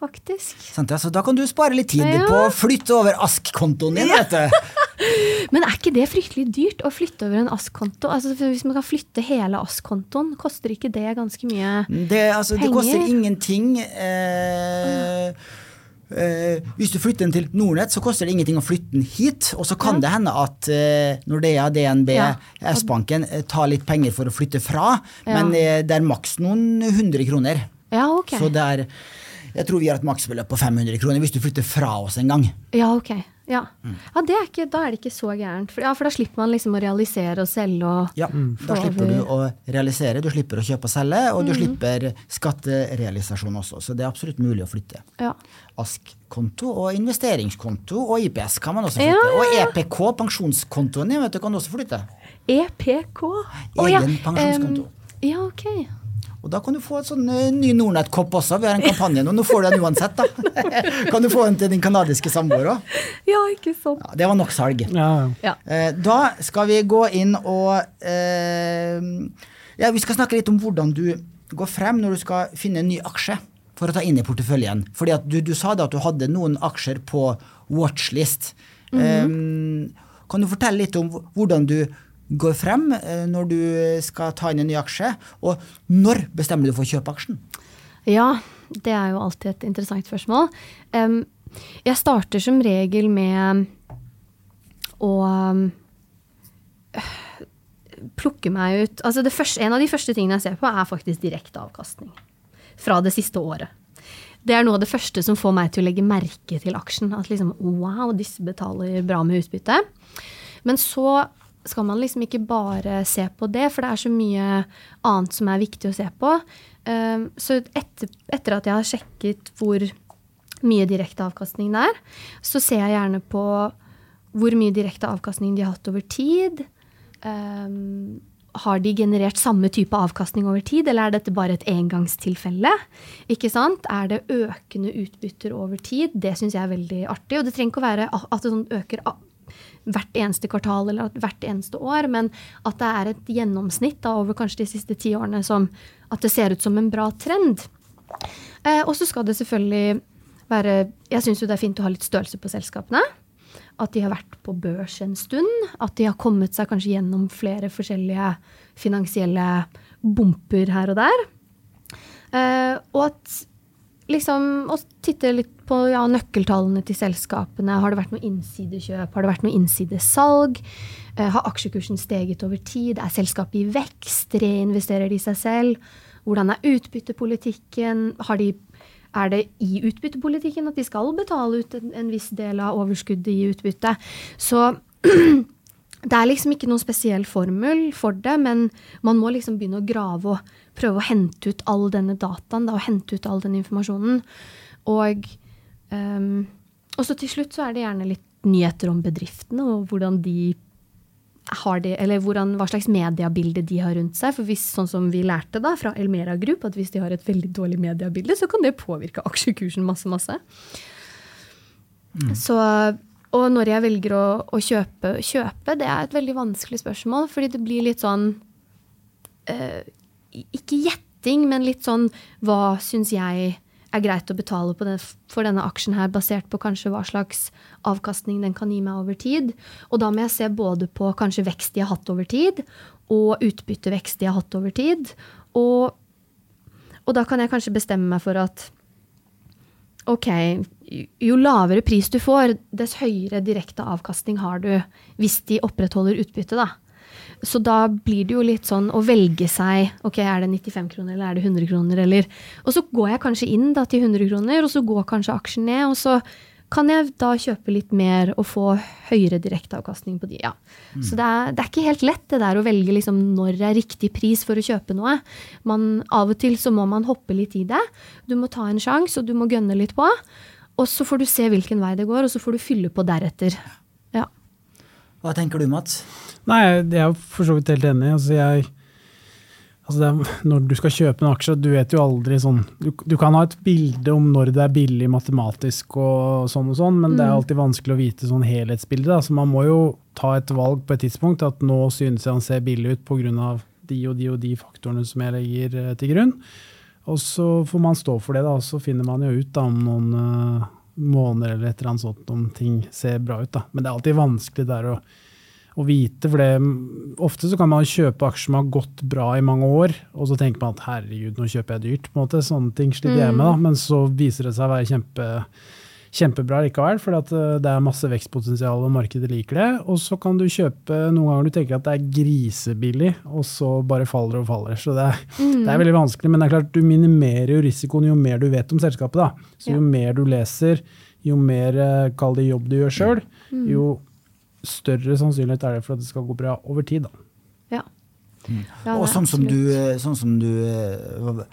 Faktisk. Sant, ja, så da kan du spare litt tid ja. på å flytte over ASK-kontoen din, vet du. Men er ikke det fryktelig dyrt å flytte over en ASK-konto? Altså, hvis man kan flytte hele ASK-kontoen, koster ikke det ganske mye det, altså, penger? Det koster ingenting. Eh, eh, hvis du flytter den til Nordnett, så koster det ingenting å flytte den hit. Og så kan det hende at eh, Nordea, DNB, Ja. S-banken eh, tar litt penger for å flytte fra, Ja. men eh, det er maks noen hundre kroner. Ja, ok. Så det er Jeg tror vi har et maksbeløp på 500 kroner hvis du flytter fra oss en gang. Ja, ok. Ja, Mm. ja det er ikke, da er det ikke så gærent. For, ja, for da slipper man liksom å realisere og selge og Ja, Da slipper du å realisere, du slipper å kjøpe og selge, og Mm. du slipper skatterealisasjon også. Så det er absolutt mulig å flytte. Ja. ASK-konto og investeringskonto og IPS kan man også Ja, flytte. ja, Og. EPK, pensjonskontoen din, vet du, kan du også flytte. EPK. Å, ja. Pensjonskonto. Um, ja, ok. Og da kan du få et sånn eh, ny Nordnett-kopp også. Vi har en kampanje nå. Nå får du den uansett, da. kan du få den til din kanadiske samboer òg? Ja, ikke sant. Ja, det var nok salg. Ja, ja. Ja. Eh, Da skal vi gå inn og eh, Ja, vi skal snakke litt om hvordan du går frem når du skal finne en ny aksje for å ta inn i porteføljen. Fordi at du, du sa da at du hadde noen aksjer på watchlist. eh, kan du fortelle litt om hvordan du går frem eh, når du skal ta inn en ny aksje, og når bestemmer du for å kjøpe aksjen? Ja, det er jo alltid et interessant spørsmål. Jeg starter som regel med å um, plukke meg ut altså første, En av de første tingene jeg ser på, er faktisk direkte avkastning. Fra det siste året. Det er noe av det første som får meg til å legge merke til aksjen. At liksom, wow, disse betaler bra med utbytte. Men så skal man liksom ikke bare se på det, for det er så mye annet som er viktig å se på. Um, så etter, etter at jeg har sjekket hvor mye direkte avkastning det er, så ser jeg gjerne på hvor mye direkte avkastning de har hatt over tid. Um, har de generert samme type avkastning over tid, eller er dette bare et engangstilfelle? Ikke sant? Er det økende utbytter over tid? Det syns jeg er veldig artig. Og det trenger ikke å være at det sånn øker hvert eneste kvartal eller hvert eneste år, men at det er et gjennomsnitt da, over kanskje de siste ti årene som at det ser ut som en bra trend. Eh, og så skal det selvfølgelig være Jeg syns jo det er fint å ha litt størrelse på selskapene. At de har vært på børs en stund. At de har kommet seg kanskje gjennom flere forskjellige finansielle bumper her og der. Eh, og at liksom å titte litt på ja, nøkkeltallene til selskapene. Har det vært noe innsidekjøp? Har det vært noe innsidesalg? Eh, har aksjekursen steget over tid? Er selskapet i vekst? Reinvesterer de seg selv? Hvordan er utbyttepolitikken? De, er det i utbyttepolitikken at de skal betale ut en, en viss del av overskuddet i utbytte? Så det er liksom ikke noen spesiell formel for det, men man må liksom begynne å grave og prøve å hente ut all denne dataen da, og hente ut all den informasjonen. Og, um, så til slutt så er det gjerne litt nyheter om bedriftene og hvordan de har det, eller hvordan, hva slags mediebilde de har rundt seg. For hvis, sånn som vi lærte da fra Elmera Group, at hvis de har et veldig dårlig mediebilde, så kan det påvirke aksjekursen masse, masse. Så, og når jeg velger å, å kjøpe, kjøpe, det er et veldig vanskelig spørsmål, fordi det blir litt sånn eh, Ikke gjetting, men litt sånn Hva syns jeg er greit å betale den, for denne aksjen her, basert på kanskje hva slags avkastning den kan gi meg over tid. Og da må jeg se både på kanskje vekst de har hatt over tid, og utbyttevekst de har hatt over tid. Og, og da kan jeg kanskje bestemme meg for at ok, jo lavere pris du får, dess høyere direkte avkastning har du hvis de opprettholder utbytte, da. Så da blir det jo litt sånn å velge seg ok, er det 95 kroner eller er det 100 kroner, eller Og så går jeg kanskje inn da til 100 kroner, og så går kanskje aksjen ned, og så kan jeg da kjøpe litt mer og få høyere direkteavkastning på de. ja. Så det er, det er ikke helt lett det der å velge liksom når det er riktig pris for å kjøpe noe. Man, av og til så må man hoppe litt i det. Du må ta en sjanse, og du må gønne litt på. Og så får du se hvilken vei det går, og så får du fylle på deretter. Ja. Hva tenker du, Mats? Nei, jeg er for så vidt helt enig. Altså jeg, altså er, når du skal kjøpe en aksje, du vet jo aldri sånn du, du kan ha et bilde om når det er billig matematisk og sånn og sånn, men det er alltid vanskelig å vite sånn helhetsbildet. Da. Så man må jo ta et valg på et tidspunkt at nå synes jeg han ser billig ut pga. de og de og de faktorene som jeg legger eh, til grunn. Og så får man stå for det, da, og så finner man jo ut da, om noen uh, måneder eller et eller annet sånt om ting ser bra ut. Da. Men det er alltid vanskelig der å å vite, for det, ofte så kan man kjøpe aksjer som har gått bra i mange år, og så tenker man at herregud, nå kjøper jeg dyrt. på en måte, Sånne ting sliter jeg med, da, men så viser det seg å være kjempe, kjempebra likevel, for det er masse vekstpotensial og markedet liker det. Og så kan du kjøpe noen ganger du tenker at det er grisebillig, og så bare faller og faller. Så det er, mm. det er veldig vanskelig. Men det er klart, du minimerer jo risikoen jo mer du vet om selskapet. da. Så jo ja. mer du leser, jo mer eh, kall det jobb du gjør sjøl, mm. jo større sannsynlighet er det for at det skal gå bra over tid. da. Ja. Mm. ja og sånn som, du, eh, sånn som du eh,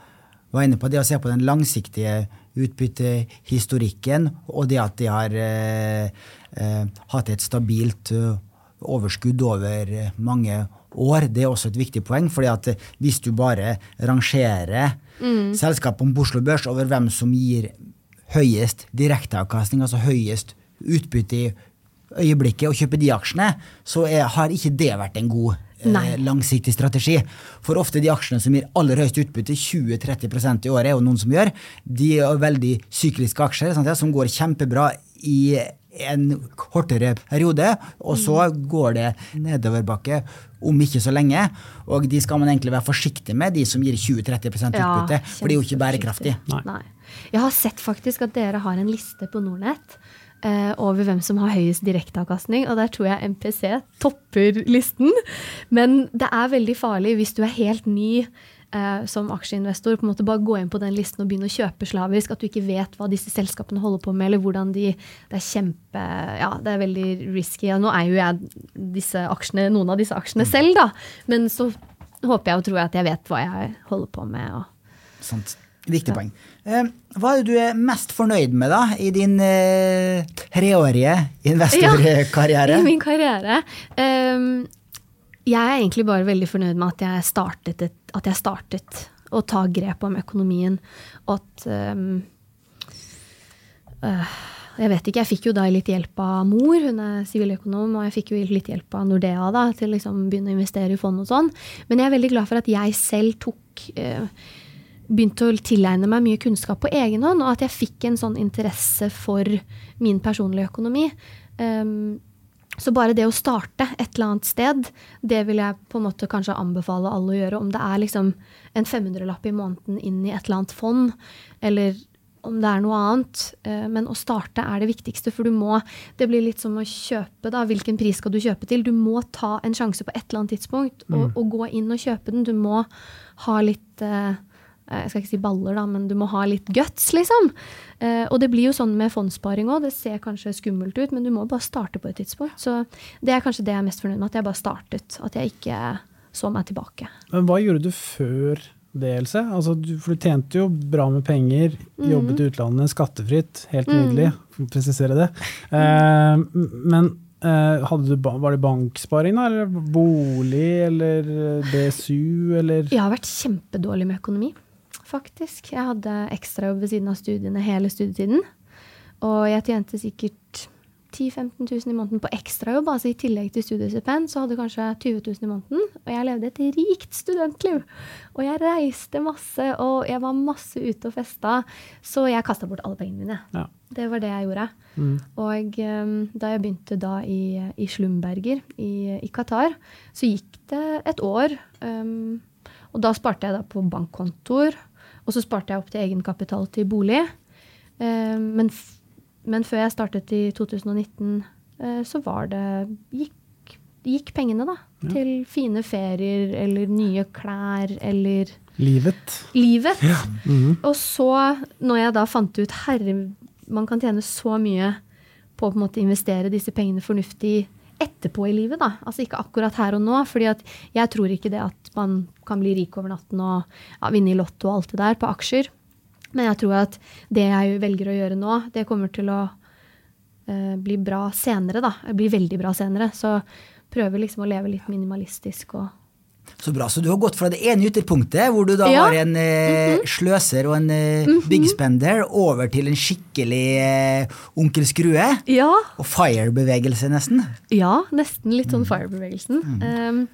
var inne på, det å se på den langsiktige utbyttehistorikken, og det at de har eh, eh, hatt et stabilt uh, overskudd over mange år, det er også et viktig poeng. fordi at hvis du bare rangerer mm. selskapene på Oslo Børs over hvem som gir høyest direkteavkastning, altså høyest utbytte i øyeblikket, og kjøper de aksjene, så er, har ikke det vært en god eh, langsiktig strategi. For ofte de aksjene som gir aller høyest utbytte, 20-30% i året, er jo noen som gjør, de er veldig sykliske aksjer sant, som går kjempebra i en kortere periode, og så går det nedoverbakke om ikke så lenge. Og de skal man egentlig være forsiktig med, de som gir 20-30% utbytte, ja, for det er jo ikke bærekraftig. Nei. Nei. Jeg har sett faktisk at dere har en liste på Nordnett over hvem som har høyest direkteavkastning, og der tror jeg MPC topper listen. Men det er veldig farlig hvis du er helt ny eh, som aksjeinvestor, på en måte bare gå inn på den listen og begynne å kjøpe slavisk. At du ikke vet hva disse selskapene holder på med, eller hvordan de Det er kjempe Ja, det er veldig risky. Ja, nå er jo jeg aksjene, noen av disse aksjene selv, da. Men så håper jeg og tror jeg at jeg vet hva jeg holder på med. Og, Sant. Viktig poeng. Eh, hva er det du er mest fornøyd med da, i din eh, treårige investorkarriere? Ja, i min karriere? Um, jeg er egentlig bare veldig fornøyd med at jeg startet, et, at jeg startet å ta grep om økonomien. Og at um, uh, Jeg vet ikke, jeg fikk jo da litt hjelp av mor, hun er siviløkonom, og jeg fikk jo litt hjelp av Nordea da, til å liksom begynne å investere i fond og sånn. Men jeg er veldig glad for at jeg selv tok uh, begynte å tilegne meg mye kunnskap på egen hånd, og at jeg fikk en sånn interesse for min personlige økonomi. Um, så bare det å starte et eller annet sted, det vil jeg på en måte kanskje anbefale alle å gjøre. Om det er liksom en 500-lapp i måneden inn i et eller annet fond, eller om det er noe annet. Uh, men å starte er det viktigste, for du må Det blir litt som å kjøpe, da. Hvilken pris skal du kjøpe til? Du må ta en sjanse på et eller annet tidspunkt og, mm. og gå inn og kjøpe den. Du må ha litt Eh, jeg skal ikke si baller, da, men du må ha litt guts, liksom. Eh, og det blir jo sånn med fondssparing òg. Det ser kanskje skummelt ut, men du må bare starte på et tidspunkt. Så det er kanskje det jeg er mest fornøyd med, at jeg bare startet. At jeg ikke så meg tilbake. Men hva gjorde du før det, Else? Altså, du, for du tjente jo bra med penger, jobbet mm. i utlandet skattefritt, helt nydelig, mm. for å presisere det. Eh, men eh, du, var det banksparing, da? Eller bolig, eller BSU, eller Jeg har vært kjempedårlig med økonomi faktisk. Jeg hadde ekstrajobb ved siden av studiene hele studietiden. Og jeg tjente sikkert 10 000-15 000 i måneden på ekstrajobb. Altså i tillegg til studiestipend så hadde kanskje 20 000 i måneden. Og jeg levde et rikt studentliv. Og jeg reiste masse, og jeg var masse ute og festa. Så jeg kasta bort alle pengene mine. Ja. Det var det jeg gjorde. Mm. Og um, da jeg begynte da i, i Slumberger i, i, Qatar, så gikk det et år. Um, og da sparte jeg da på bankkontoer. Og så sparte jeg opp til egenkapital til bolig. Eh, men, men, før jeg startet i 2019, eh, så var det gikk, gikk pengene, da. Ja. Til fine ferier eller nye klær eller Livet. Livet. Ja. Mm -hmm. Og så, når jeg da fant ut herre, man kan tjene så mye på å på en måte investere disse pengene fornuftig etterpå i livet, da. Altså ikke akkurat her og nå. fordi at jeg tror ikke det at man kan bli rik over natten og ja, vinne i Lotto og alt det der på aksjer. Men jeg tror at det jeg velger å gjøre nå, det kommer til å uh, bli bra senere, da. Bli veldig bra senere. Så prøver liksom å leve litt minimalistisk og så bra. Så du har gått fra det ene ytterpunktet, hvor du da ja. var en eh, mm -hmm. sløser og en eh, mm -hmm. big spender, over til en skikkelig eh, onkel Skrue. Ja. Og fire-bevegelse, nesten. Ja, nesten litt sånn mm. fire-bevegelsen. Mm. Um,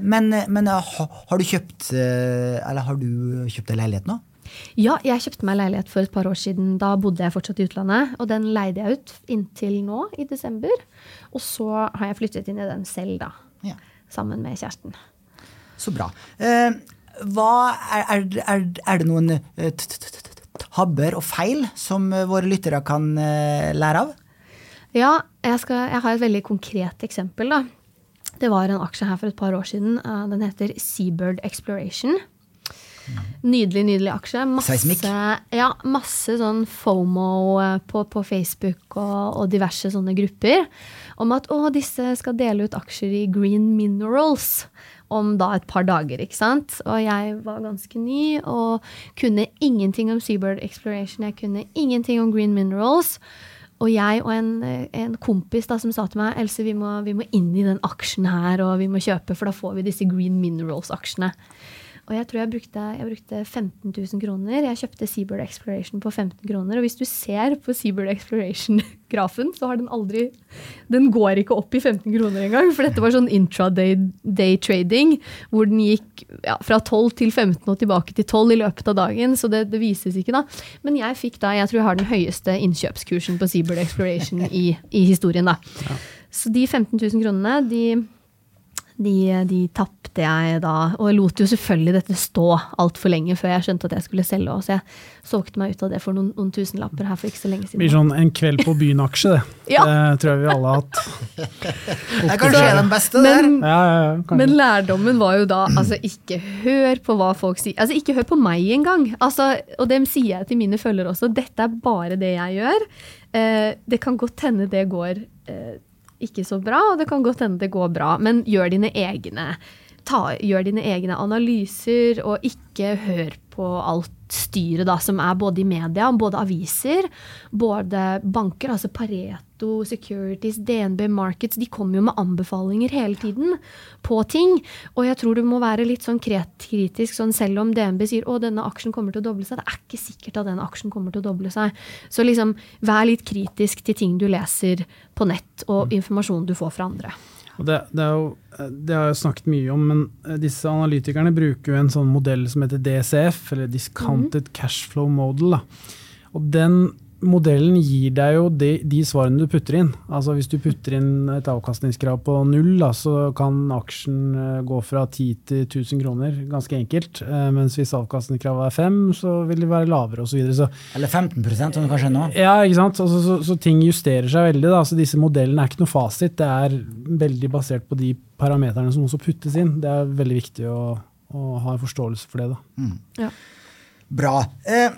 men, men har, har, du kjøpt eh, Eller har du kjøpt deg leilighet nå? Ja, jeg kjøpte meg leilighet for et par år siden. Da bodde jeg fortsatt i utlandet. Og den leide jeg ut inntil nå, i desember. Og så har jeg flyttet inn i den selv, da. Ja. Sammen med kjæresten. Så bra. Eh, hva er, det noen eh, tabber og feil som eh, våre lyttere kan lære av? Ja, jeg, skal, jeg har et veldig konkret eksempel. da. Det var en aksje her for et par år siden. Den heter Seabird Exploration. Nydelig, nydelig aksje. Seismikk. Masse, ja, masse sånn FOMO eh, på, på Facebook og, og diverse sånne grupper om at å, disse skal dele ut aksjer i Green Minerals om da et par dager, ikke sant. Og jeg var ganske ny og kunne ingenting om Seabird Exploration. Jeg kunne ingenting om Green Minerals. Og jeg og en, en kompis da, som sa til meg Else, vi må, vi må inn i den aksjen her, og vi må kjøpe, for da får vi disse Green Minerals-aksjene. Og jeg tror jeg brukte, jeg brukte 15 000 kroner. Jeg kjøpte Seabird Exploration på 15 kroner. Og hvis du ser på Seabird Exploration-grafen, så har den aldri Den går ikke opp i 15 kroner engang. For dette var sånn intraday day trading, hvor den gikk ja, fra 12 til 15 og tilbake til 12 i løpet av dagen. Så det, det vises ikke, da. Men jeg fikk da, jeg tror jeg har den høyeste innkjøpskursen på Seabird Exploration i, i historien, da. Så de 15 000 kronene, de de, de tapte jeg da, og jeg lot jo selvfølgelig dette stå altfor lenge før jeg skjønte at jeg skulle selge òg, så jeg solgte meg ut av det for noen, noen tusenlapper her for ikke så lenge siden. Det blir sånn en kveld på byen-aksje, det. Ja. Det tror jeg vi alle har hatt. Det er kanskje den beste der. Men, Ja, ja, ja, men lærdommen var jo da altså ikke hør på hva folk sier. Altså ikke hør på meg engang. Altså, og dem sier jeg til mine følgere også. Dette er bare det jeg gjør. Eh, det kan godt hende det går eh, ikke så bra, og det kan godt hende det går bra, men gjør dine egne. Ta, gjør dine egne analyser, og ikke hør på alt styret da, som er både i media, både aviser, både banker, altså Pareto, Securities, DNB Markets, de kommer jo med anbefalinger hele tiden på ting. Og jeg tror du må være litt sånn kritisk, sånn selv om DNB sier å, denne aksjen kommer til å doble seg. Det er ikke sikkert at den aksjen kommer til å doble seg. Så liksom, vær litt kritisk til ting du leser på nett, og informasjon du får fra andre. Det, det, er jo, det har jeg snakket mye om, men eh, disse analytikerne bruker jo en sånn modell som heter DCF, eller Discounted mm. Cashflow Model. Da. Og den modellen gir deg jo de, de svarene du putter inn. Altså Hvis du putter inn et avkastningskrav på null, da, så kan aksjen eh, gå fra 10 til 1000 kroner, ganske enkelt. Eh, Mens hvis avkastningskravet er 5, så vil det være lavere osv. Eller 15 som det kanskje er nå. ja, ikke sant? Altså, så, så ting justerer seg veldig. Da. Så disse modellene er ikke noe fasit. Det er veldig basert på de parameterne som også puttes inn. Det er veldig viktig å, å ha en forståelse for det. Da. Ja. Bra. Eh,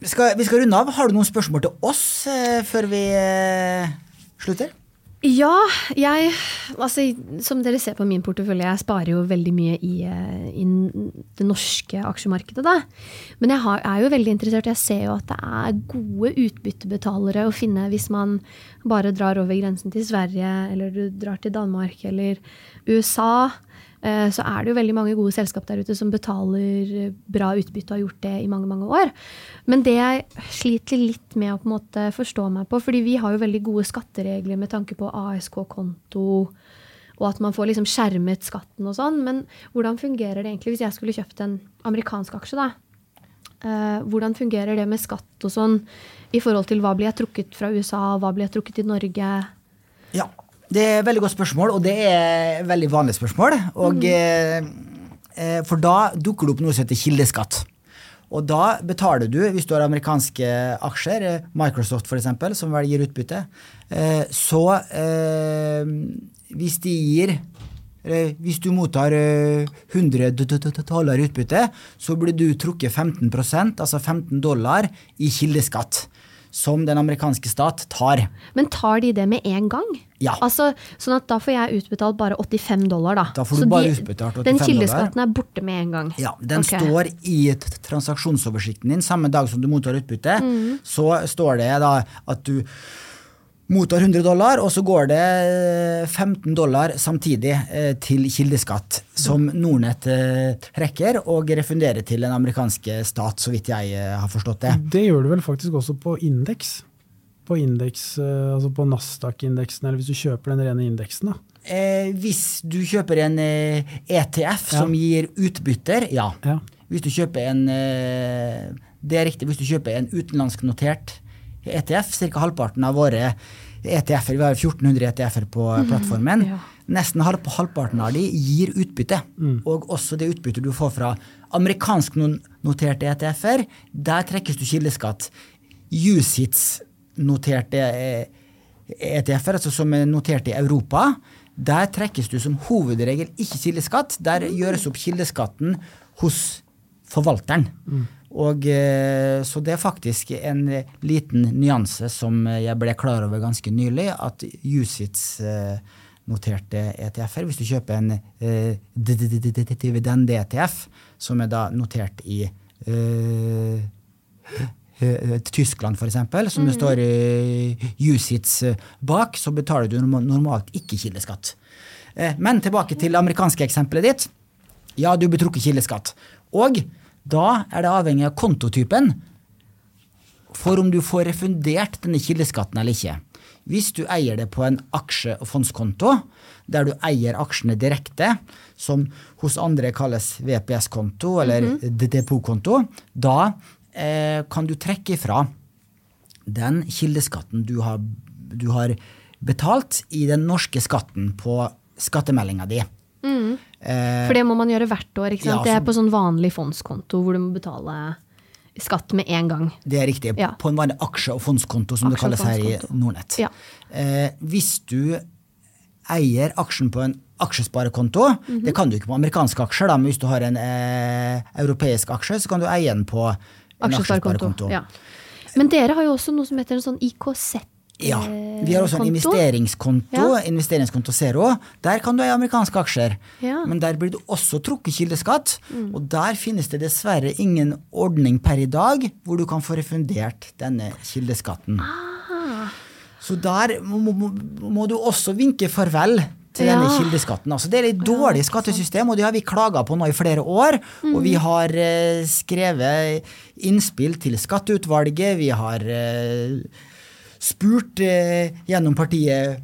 vi, skal, vi skal runde av. Har du noen spørsmål til oss eh, før vi eh, slutter? Ja, jeg altså, Som dere ser på min portefølje, jeg sparer jo veldig mye i, eh, i det norske aksjemarkedet. Da. Men jeg har, er jo veldig interessert. Jeg ser jo at det er gode utbyttebetalere å finne hvis man bare drar over grensen til Sverige, eller du drar til Danmark eller USA. Eh, Så er det jo veldig mange gode selskap der ute som betaler bra utbytte og har gjort det i mange mange år. Men det jeg sliter litt med å på en måte forstå meg på, fordi vi har jo veldig gode skatteregler med tanke på ASK-konto, og at man får liksom skjermet skatten og sånn. Men hvordan fungerer det egentlig hvis jeg skulle kjøpt en amerikansk aksje? da? Eh, hvordan fungerer det med skatt og sånn i forhold til hva blir jeg trukket fra USA, hva blir jeg trukket i Norge? Ja, det er et veldig godt spørsmål, og det er et veldig vanlig spørsmål. Og, mm. eh, for da dukker det opp noe som heter kildeskatt. Og da betaler du, hvis du har amerikanske aksjer, eh, Microsoft f.eks., som vel gir utbytte, eh, så eh, hvis de gir eh, hvis du mottar eh, 100 d- d- d- dollar i utbytte, så blir du trukket 15% altså 15 dollar, i kildeskatt. Som den amerikanske stat tar. Men tar de det med en gang? Ja. Altså, sånn at da får jeg utbetalt bare 85 dollar, da. Da får du Så bare de- utbetalt 85 Den kildeskatten er borte med en gang. Ja, Den okay. står i transaksjonsoversikten din samme dag som du mottar utbytte. Mm. Så står det da at du mottar 100 dollar, og så går det eh, 15 dollar samtidig eh, til kildeskatt, som Nordnett eh, trekker og refunderer til den amerikanske stat, så vidt jeg eh, har forstått det. Det gjør du vel faktisk også på indeks? På indeks, eh, altså på Nasdaq-indeksen, eller hvis du kjøper den rene indeksen. da. Eh, hvis du kjøper en eh, ETF Ja. som gir utbytter, ja. Ja. Hvis du kjøper en eh, Det er riktig, hvis du kjøper en utenlandsknotert ETF, ca. halvparten av våre ETF-er, vi har 1400 ETF-er på plattformen, Ja. nesten halv, halvparten av de gir utbytte. Og også det utbyttet du får fra amerikansknoterte ETF-er, der trekkes du kildeskatt. USITS-noterte ETF-er, altså som er notert i Europa, der trekkes du som hovedregel ikke kildeskatt. Der gjøres opp kildeskatten hos forvalteren. Og, eh, så det er faktisk en eh, liten nyanse som jeg ble klar over ganske nylig, at USITS-noterte ETF-er, hvis du kjøper en eh, dividend-ETF, som er da notert i eh, eh, Tyskland f.eks., som det står eh, USITS bak, så betaler du normalt ikke kildeskatt. Eh, Men tilbake til det amerikanske eksempelet ditt. Ja, du blir trukket kildeskatt. Og da er det avhengig av kontotypen for om du får refundert denne kildeskatten eller ikke. Hvis du eier det på en aksje- og fondskonto, der du eier aksjene direkte, som hos andre kalles VPS-konto eller depotkonto, da eh, kan du trekke ifra den kildeskatten du har, du har betalt i den norske skatten på skattemeldinga di. Eh, For det må man gjøre hvert år. ikke sant? Ja, det er på sånn vanlig fondskonto hvor du må betale skatt med en gang. Det er riktig. Ja. På en vanlig aksje- og fondskonto, som det kalles her i. Nordnett. Ja. Eh, hvis du eier aksjen på en aksjesparekonto, Mhm. det kan du ikke på amerikanske aksjer, da, men hvis du har en eh, europeisk aksje, så kan du eie den på en aksjesparekonto. Ja. Men dere har jo også noe som heter en sånn IKZ. Ja, Vi har også en konto. investeringskonto, Ja. investeringskonto Zero. Der kan du eie amerikanske aksjer. Ja. Mm. Men der blir du også trukket kildeskatt. Og der finnes det dessverre ingen ordning per i dag hvor du kan få refundert denne kildeskatten. Ah. Så der må, må, må du også vinke farvel til Ja. denne kildeskatten. Altså, det er et dårlig skattesystem, og det har vi klaga på nå i flere år. Og Mm. vi har eh, skrevet innspill til skatteutvalget. Vi har eh, spurt eh, gjennom partiet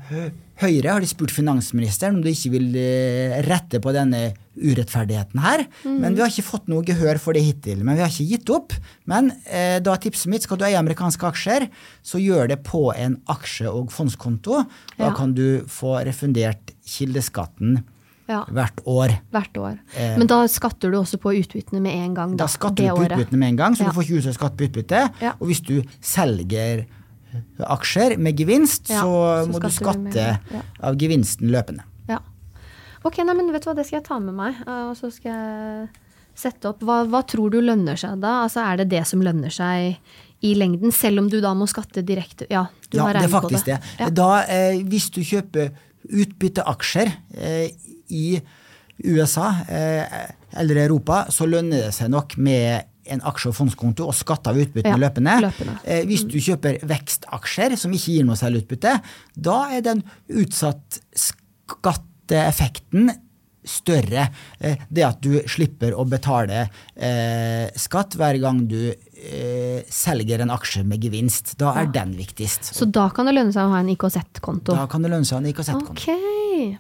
Høyre har de spurt finansministeren om de ikke vil eh, rette på denne urettferdigheten her. Men vi har ikke fått noe gehør for det hittil. Men vi har ikke gitt opp. Men eh, da tipset mitt skal du eie amerikanske aksjer, så gjør det på en aksje- og fondskonto. Da Ja. kan du få refundert kildeskatten Ja, hvert år. hvert år. Eh. Men da skatter du også på utbyttene med en gang? Da, Da skatter du på året. utbyttene med en gang, så Ja. du får ikke utsatt skatt på utbytte. Og hvis du selger aksjer med gevinst, Ja, så, så må du skatte ja. av gevinsten løpende. Ja. Ok, nei, men vet du hva, det skal jeg ta med meg. Og så skal jeg sette opp. Hva, hva tror du lønner seg da? Altså, er det det som lønner seg i lengden, selv om du da må skatte direkte? Ja, du ja, har regnet på det. det. Ja. Da, eh, hvis du kjøper utbytteaksjer eh, i USA eh, eller Europa, så lønner det seg nok med en aksje- og fondskonto og skatte av utbyttene Ja, løpende. løpende. Eh, hvis du kjøper vekstaksjer som ikke gir noe særlig utbytte, da er den utsatt skatteeffekten større. Eh, det at du slipper å betale eh, skatt hver gang du eh, selger en aksje med gevinst. Da er den viktigst. Så da kan det lønne seg å ha en IKZ-konto? Da kan det lønne seg å ha en IKZ-konto. Ok.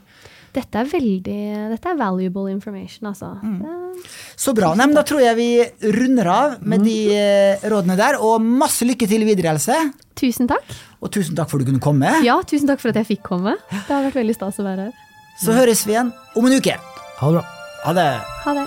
Dette er veldig Dette er valuable information, altså. Mm. Så bra. Nei, men da tror jeg vi runder av med de eh, rådene der. Og masse lykke til videre, Else. Tusen takk. Og tusen takk for at du kunne komme. Ja, tusen takk for at jeg fikk komme. Det har vært veldig stas å være her. Så høres vi igjen om en uke. Ha det bra. Ha det. Ha det.